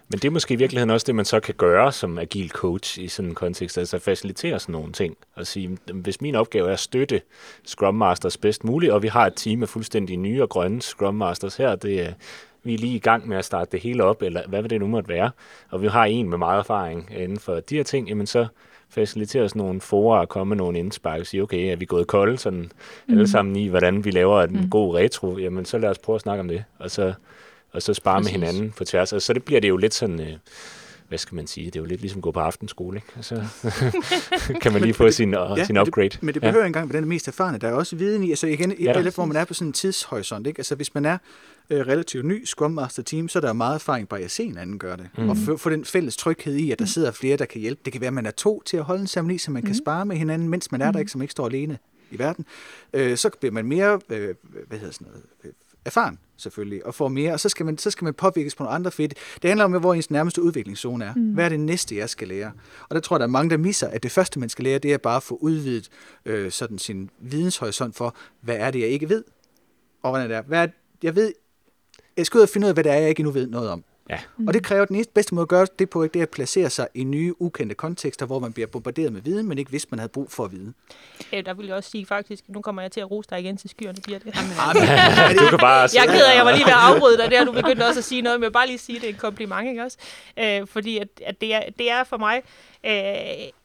Men det er måske i virkeligheden også det, man så kan gøre som agil coach i sådan en kontekst, altså facilitere sådan nogle ting, og sige, hvis min opgave er at støtte Scrum Masters bedst muligt, og vi har et team af fuldstændig nye og grønne Scrum Masters her, det vi er lige i gang med at starte det hele op, eller hvad vil det nu måtte være, og vi har en med meget erfaring inden for de her ting, jamen så facilitere sådan nogle forer og komme med nogle indspark og sige, okay, er vi gået kolde sådan mm. alle sammen i, hvordan vi laver en mm. god retro, jamen så lad os prøve at snakke om det, og så og så spare Præcis. med hinanden på tværs. Og så det bliver det jo lidt sådan, øh, hvad skal man sige, det er jo lidt ligesom at gå på aftenskole, ikke? Så *laughs* *laughs* kan man lige få sin, uh, Ja, sin men upgrade. det, men det behøver ja. ikke engang være den mest erfarne. Der er også viden i, altså igen, Ja. lidt, hvor man er på sådan en tidshorisont. Ikke? Altså hvis man er øh, relativt ny Scrum Master Team, så er der meget erfaring bare at se en anden gøre det. Mm. Og få, den fælles tryghed i, at der sidder flere, der kan hjælpe. Det kan være, at man er to til at holde en ceremoni, så man mm. kan spare med hinanden, mens man er der ikke, så man ikke står alene i verden. Øh, så bliver man mere, øh, hvad hedder sådan noget, øh, erfaren selvfølgelig, og får mere, og så skal man, så skal man påvirkes på nogle andre fedt. Det handler om, hvor ens nærmeste udviklingszone er. Mm. Hvad er det næste, jeg skal lære? Og der tror jeg, der er mange, der misser, at det første, man skal lære, det er bare at få udvidet øh, sådan sin videnshorisont for, hvad er det, jeg ikke ved? Og hvordan er det? Hvad er, jeg ved, jeg skal ud og finde ud af, hvad det er, jeg ikke endnu ved noget om. Ja. Og det kræver, at den eneste bedste måde at gøre det på, det er at placere sig i nye, ukendte kontekster, hvor man bliver bombarderet med viden, men ikke vidste, man havde brug for at vide. Øh, der vil jeg også sige faktisk, nu kommer jeg til at rose dig igen til skyerne, Birte. *laughs* *laughs* Du kan bare Jeg er ked af, at jeg var lige ved at afbryde dig der. Du begyndte også at sige noget, men jeg vil bare lige sige, det er en kompliment, ikke også? Øh, fordi at, at det, er, det er for mig øh,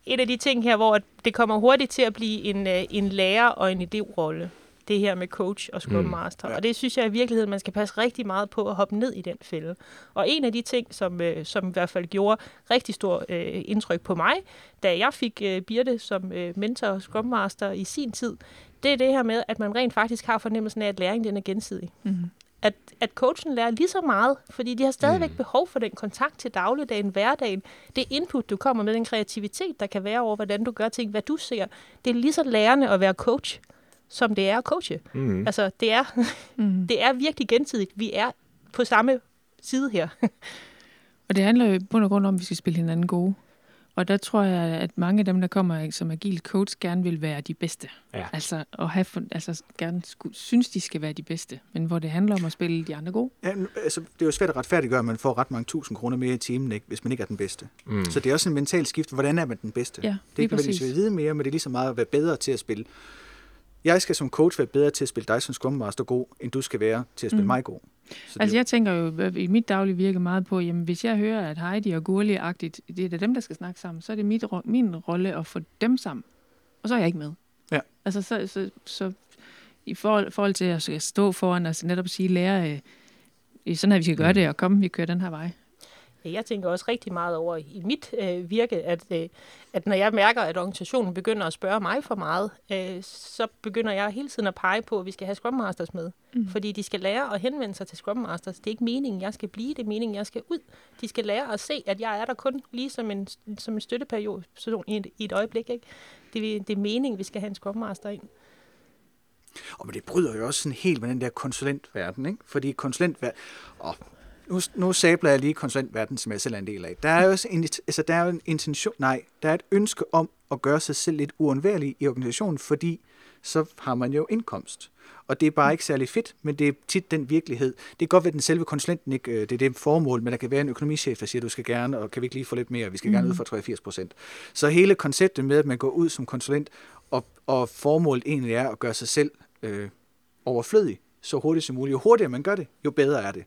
et af de ting her, hvor at det kommer hurtigt til at blive en, øh, en lærer- og en idérolle. Det her med coach og Scrum Mm. Master. Og det synes jeg i virkeligheden, man skal passe rigtig meget på at hoppe ned i den fælde. Og en af de ting, som, øh, som i hvert fald gjorde rigtig stor øh, indtryk på mig, da jeg fik øh, Birte som øh, mentor og Scrum Master i sin tid, det er det her med, at man rent faktisk har fornemmelsen af, at læring den er gensidig Mm. at, at coachen lærer lige så meget, fordi de har stadigvæk mm. behov for den kontakt til dagligdagen, hverdagen. Det input, du kommer med, den kreativitet, der kan være over, hvordan du gør ting, hvad du ser. Det er lige så lærende at være coach, som det er at coache. Mm. Altså, det er, *laughs* Mm. det er virkelig gensidigt. Vi er på samme side her. *laughs* Og det handler jo i bund og grund om, at vi skal spille hinanden gode. Og der tror jeg, at mange af dem, der kommer som agil coach, gerne vil være de bedste. Ja. Altså, og have, altså gerne synes, de skal være de bedste. Men hvor det handler om at spille de andre gode. Ja, altså, det er jo svært at retfærdiggøre, at man får ret mange tusind kroner mere i timen, ikke, hvis man ikke er den bedste. Mm. Så det er også en mental skift. Hvordan er man den bedste? Ja, det er ikke nødvendigvis at vide mere, men det er lige så meget at være bedre til at spille. Jeg skal som coach være bedre til at spille dig som Scrum Master god, end du skal være til at spille Mm. mig god. Så altså jeg tænker jo i mit daglige virke meget på, jamen hvis jeg hører, at Heidi og Gurli-agtigt, det er det dem, der skal snakke sammen, så er det mit, min rolle at få dem sammen. Og så er jeg ikke med. Ja. Altså så, så, så i forhold, forhold til at stå foran og netop sige, lære, øh, sådan her vi skal gøre mm. det, og komme, vi kører den her vej. Jeg tænker også rigtig meget over i mit øh, virke, at, øh, at når jeg mærker, at organisationen begynder at spørge mig for meget, øh, så begynder jeg hele tiden at pege på, at vi skal have Scrum Masters med. Mm. Fordi de skal lære at henvende sig til Scrum Masters. Det er ikke meningen, jeg skal blive, det er meningen, jeg skal ud. De skal lære at se, at jeg er der kun lige som en, som en støtteperiode i et, i et øjeblik. Ikke? Det, det er meningen, vi skal have en Scrum Master ind. Og men det bryder jo også sådan helt med den der konsulentverden, ikke? Fordi konsulentverden... Oh, nu, nu sabler jeg lige konsulentverden, som jeg selv er en del af. Der er jo også en, altså, der er en intention, nej, der er et ønske om at gøre sig selv lidt uundværlig i organisationen, fordi så har man jo indkomst. Og det er bare ikke særlig fedt, men det er tit den virkelighed. Det kan godt være, at den selve konsulenten ikke, øh, det er det formål, men der kan være en økonomichef, der siger, du skal gerne, og kan vi ikke lige få lidt mere, vi skal mm. gerne ud for 83 procent. Så hele konceptet med, at man går ud som konsulent, og, og formålet egentlig er at gøre sig selv øh, overflødig så hurtigt som muligt. Jo hurtigere man gør det, jo bedre er det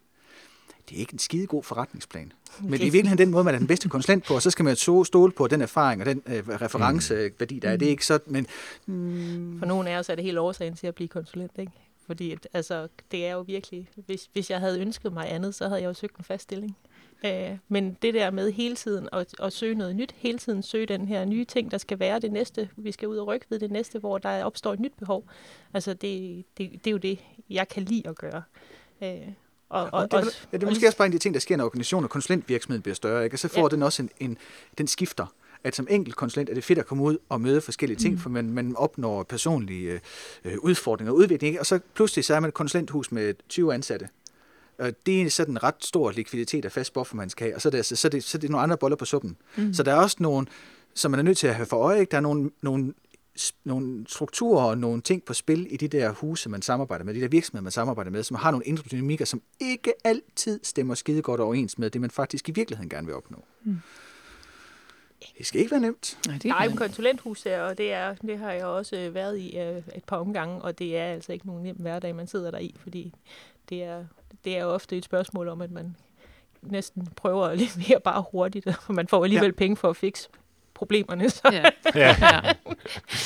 det er ikke en skide god forretningsplan. Men det er i virkeligheden den måde, man er den bedste konsulent på, og så skal man så stole på den erfaring og den øh, referenceværdi, der er. Det er ikke så, men... Mm. For nogle af os er det helt årsagen til at blive konsulent, ikke? Fordi altså, det er jo virkelig... Hvis, hvis jeg havde ønsket mig andet, så havde jeg jo søgt en fast stilling. Øh, men det der med hele tiden at, at søge noget nyt, hele tiden søge den her nye ting, der skal være det næste, vi skal ud og rykke ved det næste, hvor der opstår et nyt behov. Altså det, det, det er jo det, jeg kan lide at gøre. Øh, og, og, det, er, ja, det er måske også bare en af de ting, der sker, når organisationen og konsulentvirksomheden bliver større. Ikke? Og så får ja. den også en, en, den skifter at som enkelt konsulent er det fedt at komme ud og møde forskellige ting, mm. for man, man opnår personlige øh, udfordringer og udvikling. Ikke? Og så pludselig så er man et konsulenthus med 20 ansatte. Og det er sådan en ret stor likviditet af fast buffer, man skal have. Og så er det, altså, så er det, så er det nogle andre boller på suppen. Mm. Så der er også nogle, som man er nødt til at have for øje. Ikke? Der er nogle, nogle nogle strukturer og nogle ting på spil i de der huse, man samarbejder med, de der virksomheder, man samarbejder med, som har nogle indre dynamikker, som ikke altid stemmer skide godt overens med det, man faktisk i virkeligheden gerne vil opnå. Mm. Det skal ikke være nemt. Nej, det er Nej, konsulenthus her, og det, er, det har jeg også været i uh, et par omgange, og det er altså ikke nogen nem hverdag, man sidder der i, fordi det er, det er ofte et spørgsmål om, at man næsten prøver at *laughs* levere bare hurtigt, for man får alligevel ja. penge for at fikse problemerne. Så. Ja. ja. ja.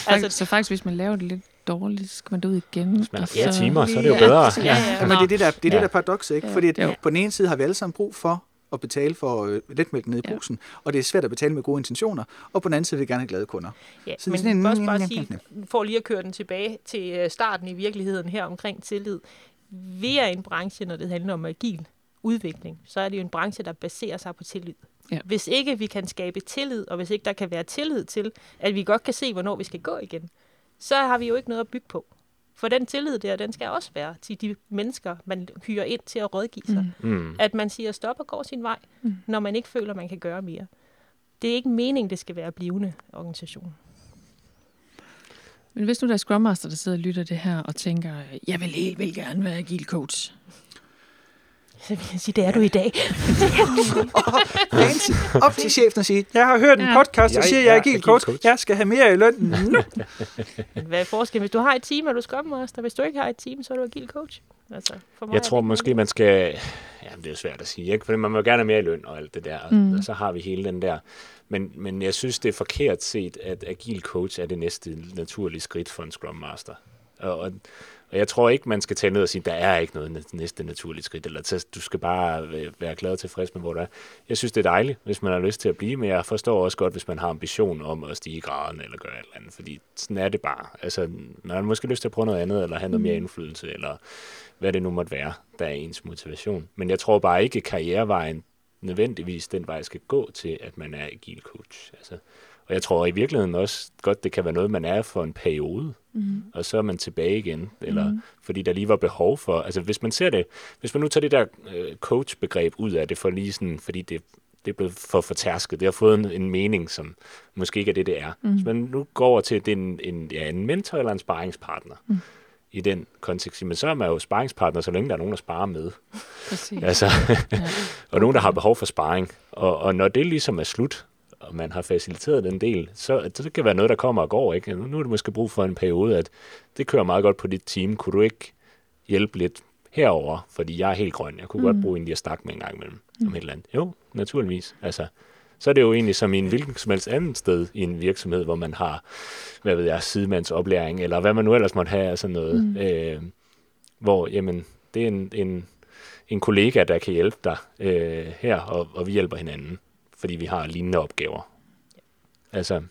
altså, så faktisk, hvis man laver det lidt dårligt, så skal man ud igen. Hvis man har flere så... timer, så er det jo bedre. Ja, ja, ja. ja. Men det er det der, det er ja. det der paradoks, ikke? Ja. Fordi at, på den ene side har vi alle sammen brug for at betale for øh, letmælk nede i brusen, ja. og det er svært at betale med gode intentioner, og på den anden side vil vi gerne have glade kunder. Ja, så men sådan en, også bare sige, for lige at køre den tilbage til øh, starten i virkeligheden her omkring tillid, vi er en branche, når det handler om agil udvikling, så er det jo en branche, der baserer sig på tillid. Ja. Hvis ikke vi kan skabe tillid, og hvis ikke der kan være tillid til, at vi godt kan se, hvornår vi skal gå igen, så har vi jo ikke noget at bygge på. For den tillid der, den skal også være til de mennesker, man hyrer ind til at rådgive sig. Mm. mm. At man siger stop og går sin vej, mm. når man ikke føler, man kan gøre mere. Det er ikke meningen, det skal være blivende organisation. Men hvis nu der er Scrum Master, der sidder og lytter det her og tænker, jeg vil helt vildt gerne være agil coach, så vil jeg sige, det er du i dag. *laughs* Fancy. Op til chefen og sige, jeg har hørt en podcast, der siger, jeg er agil coach. Jeg skal have mere i løn. Mm. *laughs* Hvad er forskellen? Hvis du har et team, er du Scrum Master. Hvis du ikke har et team, så er du agil coach. Altså, for mig jeg tror måske, man skal... Ja, det er svært at sige, ikke? For man må gerne have mere i løn og alt det der. Mm. Og så har vi hele den der... Men, men jeg synes, det er forkert set, at agil coach er det næste naturlige skridt for en Scrum Master. Og, og og jeg tror ikke, man skal tage ned og sige, der er ikke noget næste naturligt skridt, eller du skal bare være glad og tilfreds med, hvor du er. Jeg synes, det er dejligt, hvis man har lyst til at blive, men jeg forstår også godt, hvis man har ambition om at stige i graden eller gøre et eller andet, fordi sådan er det bare. Altså, man har måske lyst til at prøve noget andet, eller have noget mere mm. indflydelse, eller hvad det nu måtte være, der er ens motivation. Men jeg tror bare ikke, at karrierevejen nødvendigvis den vej skal gå til, at man er agil coach. Altså, og jeg tror i virkeligheden også godt, det kan være noget, man er for en periode, mm. og så er man tilbage igen, eller mm. fordi der lige var behov for, altså hvis man ser det, hvis man nu tager det der øh, coach-begreb ud af det, for lige sådan, fordi det, det er blevet for fortærsket, det har fået en, en mening, som måske ikke er det, det er. Mm. Hvis man nu går over til, at det er en, en, ja, en mentor eller en sparringspartner, mm i den kontekst. Men så er man jo sparringspartner, så længe der er nogen, der sparer med. Præcis. Altså, ja. *laughs* og nogen, der har behov for sparring. Og, og når det ligesom er slut, og man har faciliteret den del, så, det kan være noget, der kommer og går. Ikke? Nu er det måske brug for en periode, at det kører meget godt på dit team. Kunne du ikke hjælpe lidt herover, fordi jeg er helt grøn. Jeg kunne mm. godt bruge en lige at snakke med en gang imellem mm. om et eller andet. Jo, naturligvis. Altså, så er det jo egentlig som i en hvilken som helst anden sted i en virksomhed, hvor man har, hvad ved jeg, sidemandsoplæring, eller hvad man nu ellers måtte have sådan noget. Mm. Øh, hvor, jamen, det er en, en, en kollega, der kan hjælpe dig øh, her, og, og vi hjælper hinanden, fordi vi har lignende opgaver. Altså,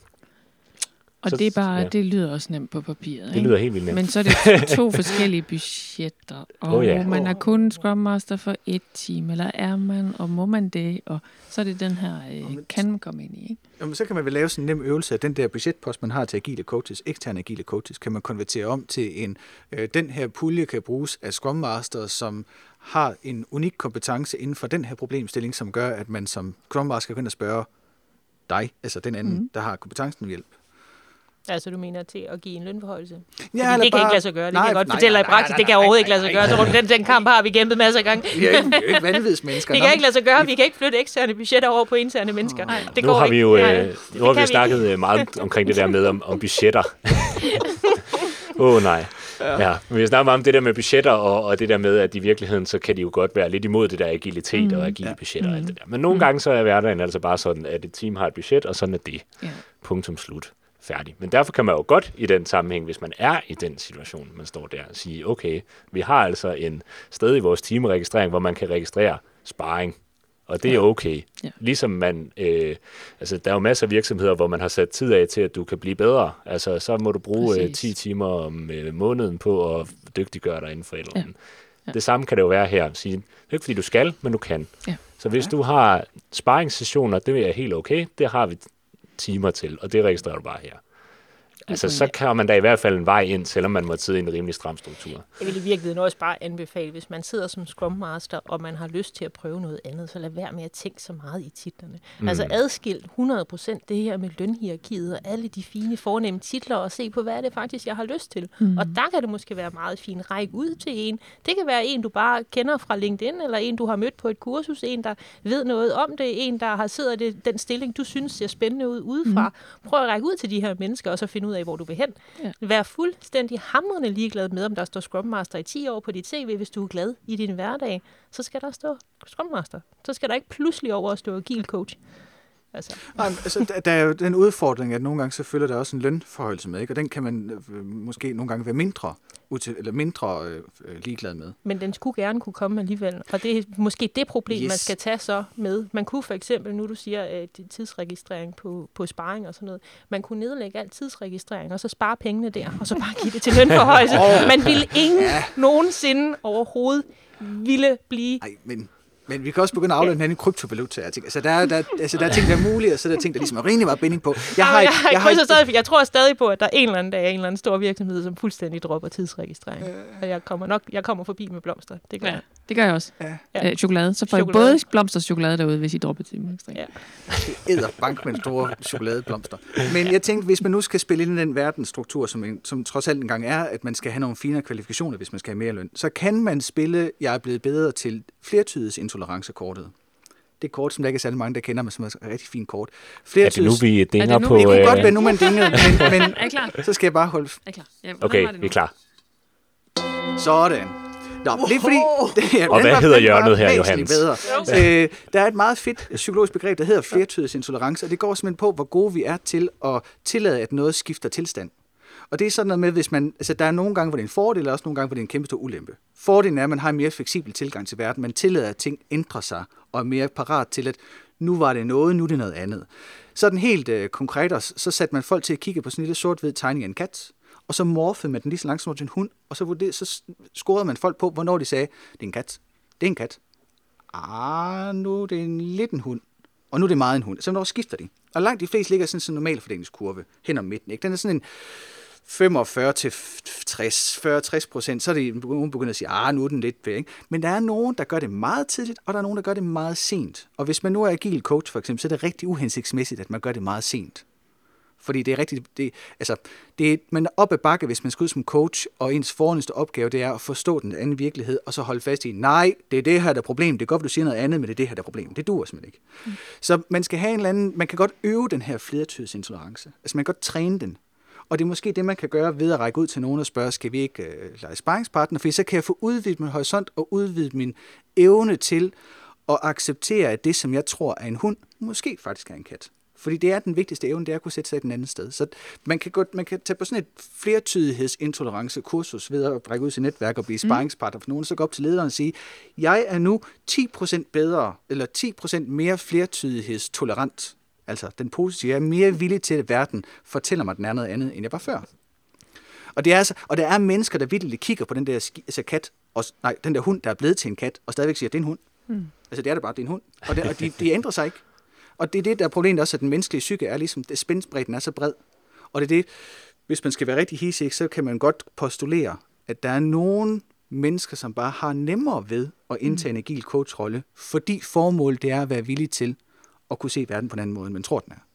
og så, det, er bare, ja. det lyder også nemt på papiret. Det lyder helt vildt nemt. Men så er det to *laughs* forskellige budgetter. Og oh, ja. man er kun Scrum Master for et team, eller er man, og må man det? Og så er det den her, øh, kan man komme ind i, ikke? Jamen, så kan man vel lave sådan en nem øvelse, at den der budgetpost, man har til agile coaches, eksterne agile coaches, kan man konvertere om til en, øh, den her pulje kan bruges af Scrum Master, som har en unik kompetence inden for den her problemstilling, som gør, at man som Scrum Master kan spørge dig, altså den anden, mm. der har kompetencen hjælp. Altså, du mener til at give en lønforhøjelse? Ja, det kan bare... ikke lade sig gøre. Det nej, kan jeg godt nej, fortælle dig i praksis. Det kan overhovedet ikke lade sig gøre. Så den, den kamp har vi kæmpet masser af gange. Vi er ikke, ikke mennesker. *laughs* det kan ikke lade sig gøre. Vi kan ikke flytte eksterne budgetter over på interne mennesker. Nej, det nu går har vi jo øh, nu har vi snakket vi. Øh, meget omkring det der med om, om budgetter. *laughs* Åh oh, nej. Ja. ja. Men vi snakker meget om det der med budgetter, og, og det der med, at i virkeligheden, så kan de jo godt være lidt imod det der agilitet mm. og agile ja. budgetter mm. og alt det der. Men nogle mm. gange så er hverdagen altså bare sådan, at et team har et budget, og sådan er det. Ja. Punktum slut færdig. Men derfor kan man jo godt i den sammenhæng, hvis man er i den situation, man står der, sige, okay, vi har altså en sted i vores teamregistrering, hvor man kan registrere sparring, og det er okay. Ja. Ligesom man, øh, altså der er jo masser af virksomheder, hvor man har sat tid af til, at du kan blive bedre. Altså så må du bruge øh, 10 timer om øh, måneden på at dygtiggøre dig inden for et eller andet. Ja. Ja. Det samme kan det jo være her. Sige, det er ikke fordi du skal, men du kan. Ja. Så hvis du har sparringssessioner, det er helt okay. Det har vi timer til, og det registrerer du bare her. Altså, så kan man da i hvert fald en vej ind, selvom man må sidde i en rimelig stram struktur. Jeg vil i virkeligheden også bare anbefale, hvis man sidder som Scrum Master, og man har lyst til at prøve noget andet, så lad være med at tænke så meget i titlerne. Mm. Altså adskilt 100% det her med lønhierarkiet og alle de fine fornemme titler, og se på, hvad er det faktisk, jeg har lyst til. Mm. Og der kan det måske være meget fint. Række ud til en. Det kan være en, du bare kender fra LinkedIn, eller en, du har mødt på et kursus, en, der ved noget om det, en, der har siddet i den stilling, du synes ser spændende ud udefra. Mm. Prøv at række ud til de her mennesker, og så finde ud af, hvor du vil hen. Ja. Vær fuldstændig hamrende ligeglad med, om der står Scrum Master i 10 år på dit CV, hvis du er glad i din hverdag. Så skal der stå Scrum Master. Så skal der ikke pludselig over at stå Agile Coach. Altså. Nej, altså, der er jo den udfordring, at nogle gange så følger der også en lønforhøjelse med, ikke? og den kan man øh, måske nogle gange være mindre util, eller mindre øh, øh, ligeglad med. Men den skulle gerne kunne komme alligevel, og det er måske det problem, yes. man skal tage så med. Man kunne for eksempel, nu du siger, at tidsregistrering på, på sparring og sådan noget, man kunne nedlægge al tidsregistrering, og så spare pengene der, og så bare give det til *laughs* lønforhøjelse. oh. Man ville ingen ja. nogensinde overhovedet ville blive... Ej, men men vi kan også begynde at aflønne hinanden i kryptovaluta. Altså, der er, der, altså, der er ting, der er mulige, og så er der ting, der ligesom er rimelig meget binding på. Jeg, har, jeg, jeg, jeg, har et, stadig, jeg tror stadig på, at der er en eller anden dag, en eller anden stor virksomhed, som fuldstændig dropper tidsregistrering. Øh. Og jeg kommer nok jeg kommer forbi med blomster. Det gør ja. jeg. Det gør jeg også. Ja. Øh, chokolade. Så får chokolade. I både blomster og chokolade derude, hvis I dropper tidsregistrering. Ja. Æder bank med store chokoladeblomster. Men jeg tænkte, hvis man nu skal spille ind i den verdensstruktur, som, en, som trods alt engang er, at man skal have nogle finere kvalifikationer, hvis man skal have mere løn, så kan man spille, jeg er blevet bedre til flertydighedsintoleranckortet det kort, som der ikke er særlig mange, der kender, men som er et rigtig fint kort. Flere er det nu, vi dinger nu, på... Det kunne godt være, nu man dinger, men, *laughs* men er klar? så skal jeg bare holde... Er klar? Ja, okay, vi er klar. Sådan. Nå, oh, det er fordi... Det er, og hvad hedder hjørnet her, Johannes? Bedre. Øh, der er et meget fedt psykologisk begreb, der hedder flertydsintolerance, og det går simpelthen på, hvor gode vi er til at tillade, at noget skifter tilstand. Og det er sådan noget med, hvis man, altså der er nogle gange, hvor det er en fordel, og også nogle gange, hvor det er en kæmpe stor ulempe. Fordelen er, at man har en mere fleksibel tilgang til verden. Man tillader, at ting ændrer sig, og er mere parat til, at nu var det noget, nu er det noget andet. Sådan helt øh, konkret, så satte man folk til at kigge på sådan en lille sort-hvid tegning af en kat, og så morfede man den lige så langsomt til en hund, og så, det, så scorede man folk på, hvornår de sagde, det er en kat, det er en kat. Ah, nu er det en lidt en hund, og nu er det meget en hund. Så når skifter de. Og langt de fleste ligger sådan en normal fordelingskurve hen om midten. Ikke? Den er sådan en 45 til 60, 40-60 procent, så er det nogen begynder at sige, ah, nu er den lidt væk. Men der er nogen, der gør det meget tidligt, og der er nogen, der gør det meget sent. Og hvis man nu er agil coach for eksempel, så er det rigtig uhensigtsmæssigt, at man gør det meget sent. Fordi det er rigtigt, det, altså, det man er op ad bakke, hvis man skal ud som coach, og ens fornemmeste opgave, det er at forstå den anden virkelighed, og så holde fast i, nej, det er det her, der er problem. Det er godt, du siger noget andet, men det er det her, der er problem. Det duer simpelthen ikke. Mm. Så man skal have en eller anden, man kan godt øve den her flertidsintolerance. Altså man kan godt træne den. Og det er måske det, man kan gøre ved at række ud til nogen og spørge, skal vi ikke øh, lege sparringspartner? For så kan jeg få udvidet min horisont og udvidet min evne til at acceptere, at det, som jeg tror er en hund, måske faktisk er en kat. Fordi det er den vigtigste evne, det er at kunne sætte sig et andet sted. Så man kan, gå, man kan tage på sådan et flertydighedsintolerance kursus ved at række ud til netværk og blive mm. sparringspartner for nogen, så gå op til lederen og sige, jeg er nu 10% bedre, eller 10% mere flertydighedstolerant. Altså den positive, jeg er mere villig til, at verden fortæller mig, at den er noget andet, end jeg var før. Og, det er altså, og der er mennesker, der virkelig kigger på den der altså kat, og, nej, den der hund, der er blevet til en kat, og stadigvæk siger, at det er en hund. Mm. Altså det er det bare, det er en hund. Og, det, og de, de ændrer sig ikke. Og det er det, der er problemet også, at den menneskelige psyke er ligesom, det spændsbredden er så bred. Og det er det, hvis man skal være rigtig hisig, så kan man godt postulere, at der er nogen mennesker, som bare har nemmere ved at indtage en agil coachrolle, fordi formålet det er at være villig til at kunne se verden på en anden måde, end man tror, den er.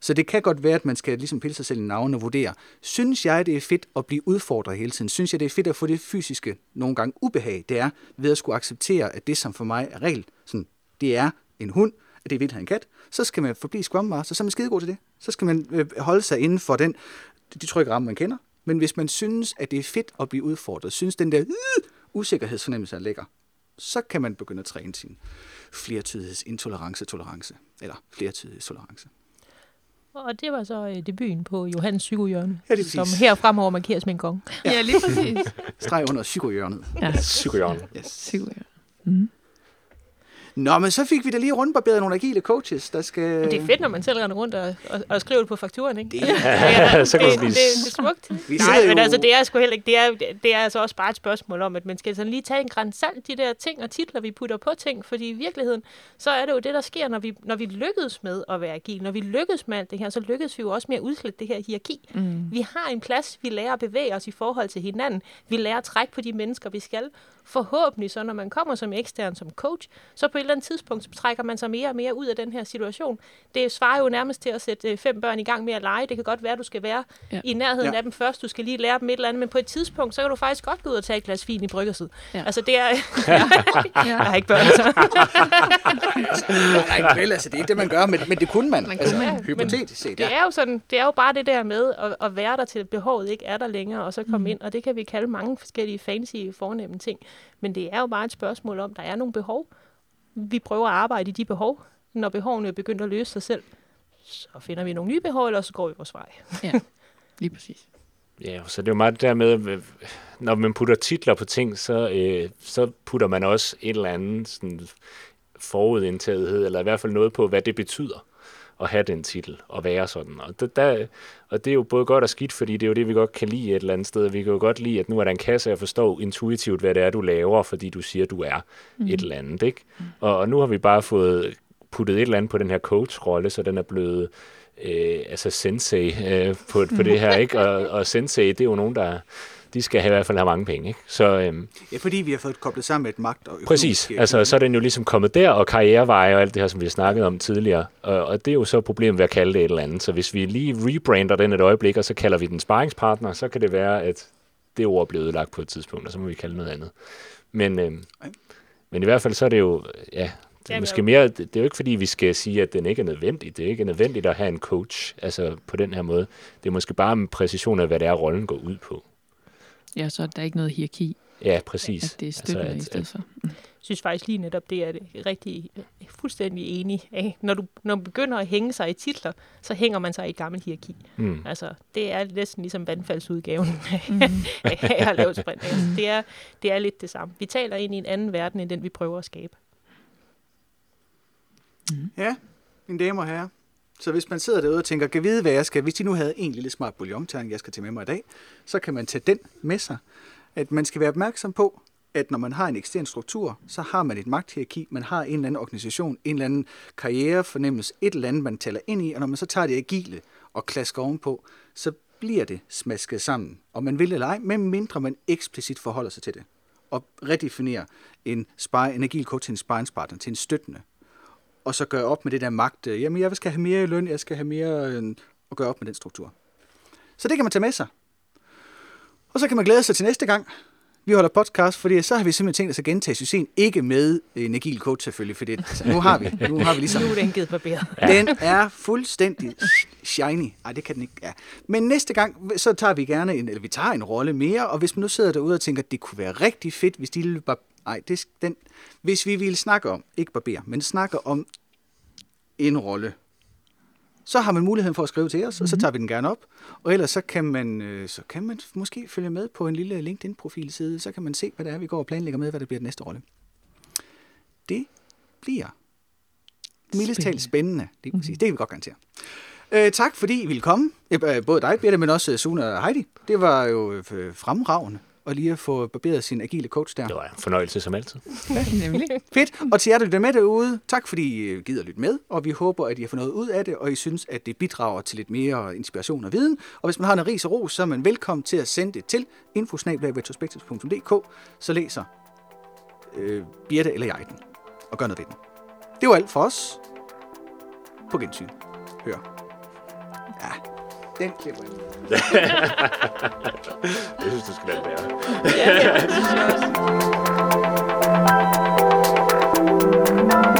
Så det kan godt være, at man skal ligesom pille sig selv i navnet og vurdere, synes jeg, det er fedt at blive udfordret hele tiden? Synes jeg, det er fedt at få det fysiske, nogle gange ubehag, det er ved at skulle acceptere, at det, som for mig er regel, sådan, det er en hund, at det er vildt at have en kat, så skal man forblive skrømmer, så er man skidegod til det. Så skal man øh, holde sig inden for den, de trygge rammer, man kender. Men hvis man synes, at det er fedt at blive udfordret, synes den der øh, usikkerhedsfornemmelse er lækker, så kan man begynde at træne sin flertydighedsintolerance, tolerance, eller flertydighedstolerance. Og det var så øh, debuten på Johannes Psykohjørne, Ja, det som her fremover markeres med en gong. Ja, ja lige præcis. Streg under psykohjørnet. Ja, Psykohjørnet. Yes. sikkert. Nå, men så fik vi da lige rundbarberet nogle agile coaches, der skal... Men det er fedt, når man selv render rundt og, og, og skriver det på fakturen, ikke? Det ja, *laughs* så kan det, det det, det, er smukt. Vi Nej, sidder men jo- altså, det er sgu heller ikke, det er, det er altså også bare et spørgsmål om, at man skal sådan lige tage en græns salt, de der ting og titler, vi putter på ting, fordi i virkeligheden, så er det jo det, der sker, når vi, når vi lykkes med at være agil, når vi lykkes med alt det her, så lykkes vi jo også med at udslette det her hierarki. Mm. Vi har en plads, vi lærer at bevæge os i forhold til hinanden, vi lærer at trække på de mennesker, vi skal. Forhåbentlig så, når man kommer som ekstern, som coach, så på et eller andet tidspunkt, så trækker man sig mere og mere ud af den her situation. Det svarer jo nærmest til at sætte øh, fem børn i gang med at lege. Det kan godt være, at du skal være Ja. i nærheden Ja. af dem først. Du skal lige lære dem et eller andet, men på et tidspunkt, så kan du faktisk godt gå ud og tage et glas vin i bryggersid. Ja. Altså, det er... Ja. *laughs* Jeg har ikke børn, så... Nej, vel, altså, det er ikke det, man gør, men, men det kunne man. Man altså, kunne man. hypotetisk set, Det ja. er jo sådan, det er jo bare det der med at, at være der til behovet ikke er der længere, og så komme Mm. mm. ind, og det kan vi kalde mange forskellige fancy fornemme ting. Men det er jo bare et spørgsmål om, der er nogle behov. Vi prøver at arbejde i de behov. Når behovene er begyndt at løse sig selv, så finder vi nogle nye behov, eller så går vi vores vej. ja, *laughs* lige præcis. Ja, så det er jo meget det der med, øh, når man putter titler på ting, så, øh, så putter man også et eller andet sådan forudindtagethed, eller i hvert fald noget på, hvad det betyder at have den titel, og være sådan. Og det, der, og det er jo både godt og skidt, fordi det er jo det, vi godt kan lide et eller andet sted. Vi kan jo godt lide, at nu er der en kasse, jeg forstår intuitivt, hvad det er, du laver, fordi du siger, du er mm. et eller andet. Ikke? Og, og nu har vi bare fået puttet et eller andet på den her coach-rolle, så den er blevet øh, altså sensei øh, på, på *laughs* det her, ikke? Og, og sensei, det er jo nogen, der de skal have, i hvert fald have mange penge, ikke? Så øhm, ja, fordi vi har fået koblet sammen med et magt og præcis, altså så er den jo ligesom kommet der, og karriereveje og alt det her, som vi har snakket om tidligere, og, og det er jo så problemet ved at kalde det et eller andet. Så hvis vi lige rebrander den et øjeblik, og så kalder vi den sparringspartner, så kan det være, at det ord er blevet ødelagt på et tidspunkt, og så må vi kalde noget andet. Men, øhm, Okay. men i hvert fald så er det jo, ja, det er måske mere, det det er jo ikke fordi, vi skal sige, at den ikke er nødvendig. Det er ikke nødvendigt at have en coach, altså på den her måde. Det er måske bare en præcision af, hvad det er, rollen går ud på. Ja, så er der ikke noget hierarki, Ja, præcis. at det er støtter at- i stedet for. Jeg synes faktisk lige netop, det er det rigtig øh, fuldstændig enig af. Når du, når du begynder at hænge sig i titler, så hænger man sig i et gammelt hierarki. Mm. Altså, det er næsten ligesom vandfaldsudgaven *laughs* Mm. af at lave sprint. Altså, det, er, det er lidt det samme. Vi taler ind i en anden verden, end den vi prøver at skabe. Ja, mine damer og herrer. Så hvis man sidder derude og tænker, kan vide, hvad jeg skal, hvis de nu havde en lille smart bouillonterning, jeg skal tage med mig i dag, så kan man tage den med sig. At man skal være opmærksom på, at når man har en ekstern struktur, så har man et magthierarki, man har en eller anden organisation, en eller anden karrierefornemmelse, et eller andet, man taler ind i, og når man så tager det agile og klasker ovenpå, så bliver det smasket sammen. Og man vil eller ej, men mindre man eksplicit forholder sig til det. Og redefinerer en, spar, en agil coach til en sparringspartner, til en støttende og så gøre op med det der magt. Øh, jamen, jeg skal have mere i løn, jeg skal have mere, øh, og gøre op med den struktur. Så det kan man tage med sig. Og så kan man glæde sig til næste gang. Vi holder podcast, fordi så har vi simpelthen tænkt os at gentage succesen. Ikke med en agil coach selvfølgelig, for det, altså, nu har vi, nu har vi ligesom... Nu er den givet barberet. Den er fuldstændig shiny. Ej, det kan den ikke. Ja. Men næste gang, så tager vi gerne en, eller vi tager en rolle mere, og hvis man nu sidder derude og tænker, at det kunne være rigtig fedt, hvis de bar- Ej, det, den, hvis vi ville snakke om, ikke barbere, men snakke om en rolle, så har man muligheden for at skrive til os, og så tager vi den gerne op. Og ellers så kan man, øh, så kan man måske følge med på en lille LinkedIn-profilside, så kan man se, hvad det er, vi går og planlægger med, hvad det bliver den næste rolle. Det bliver mildest talt spændende. Det, mm-hmm. det kan vi godt garantere. Øh, tak fordi I ville komme. Øh, Både dig, Birte, men også Suna og Heidi. Det var jo øh, fremragende at lige at få barberet sin agile coach der. Det var en fornøjelse som altid. *laughs* Nemlig. Fedt. Og til jer, der lytter med derude, tak fordi I øh, gider lytte med, og vi håber, at I har fået noget ud af det, og I synes, at det bidrager til lidt mere inspiration og viden. Og hvis man har en ris og ros, så er man velkommen til at sende det til infosnablag.retrospectives.dk, så læser øh, Birte eller jeg den, og gør noget ved den. Det var alt for os. På gensyn. Hør. Ja, Detective. Eso es discrepe. ¿eh? Yeah.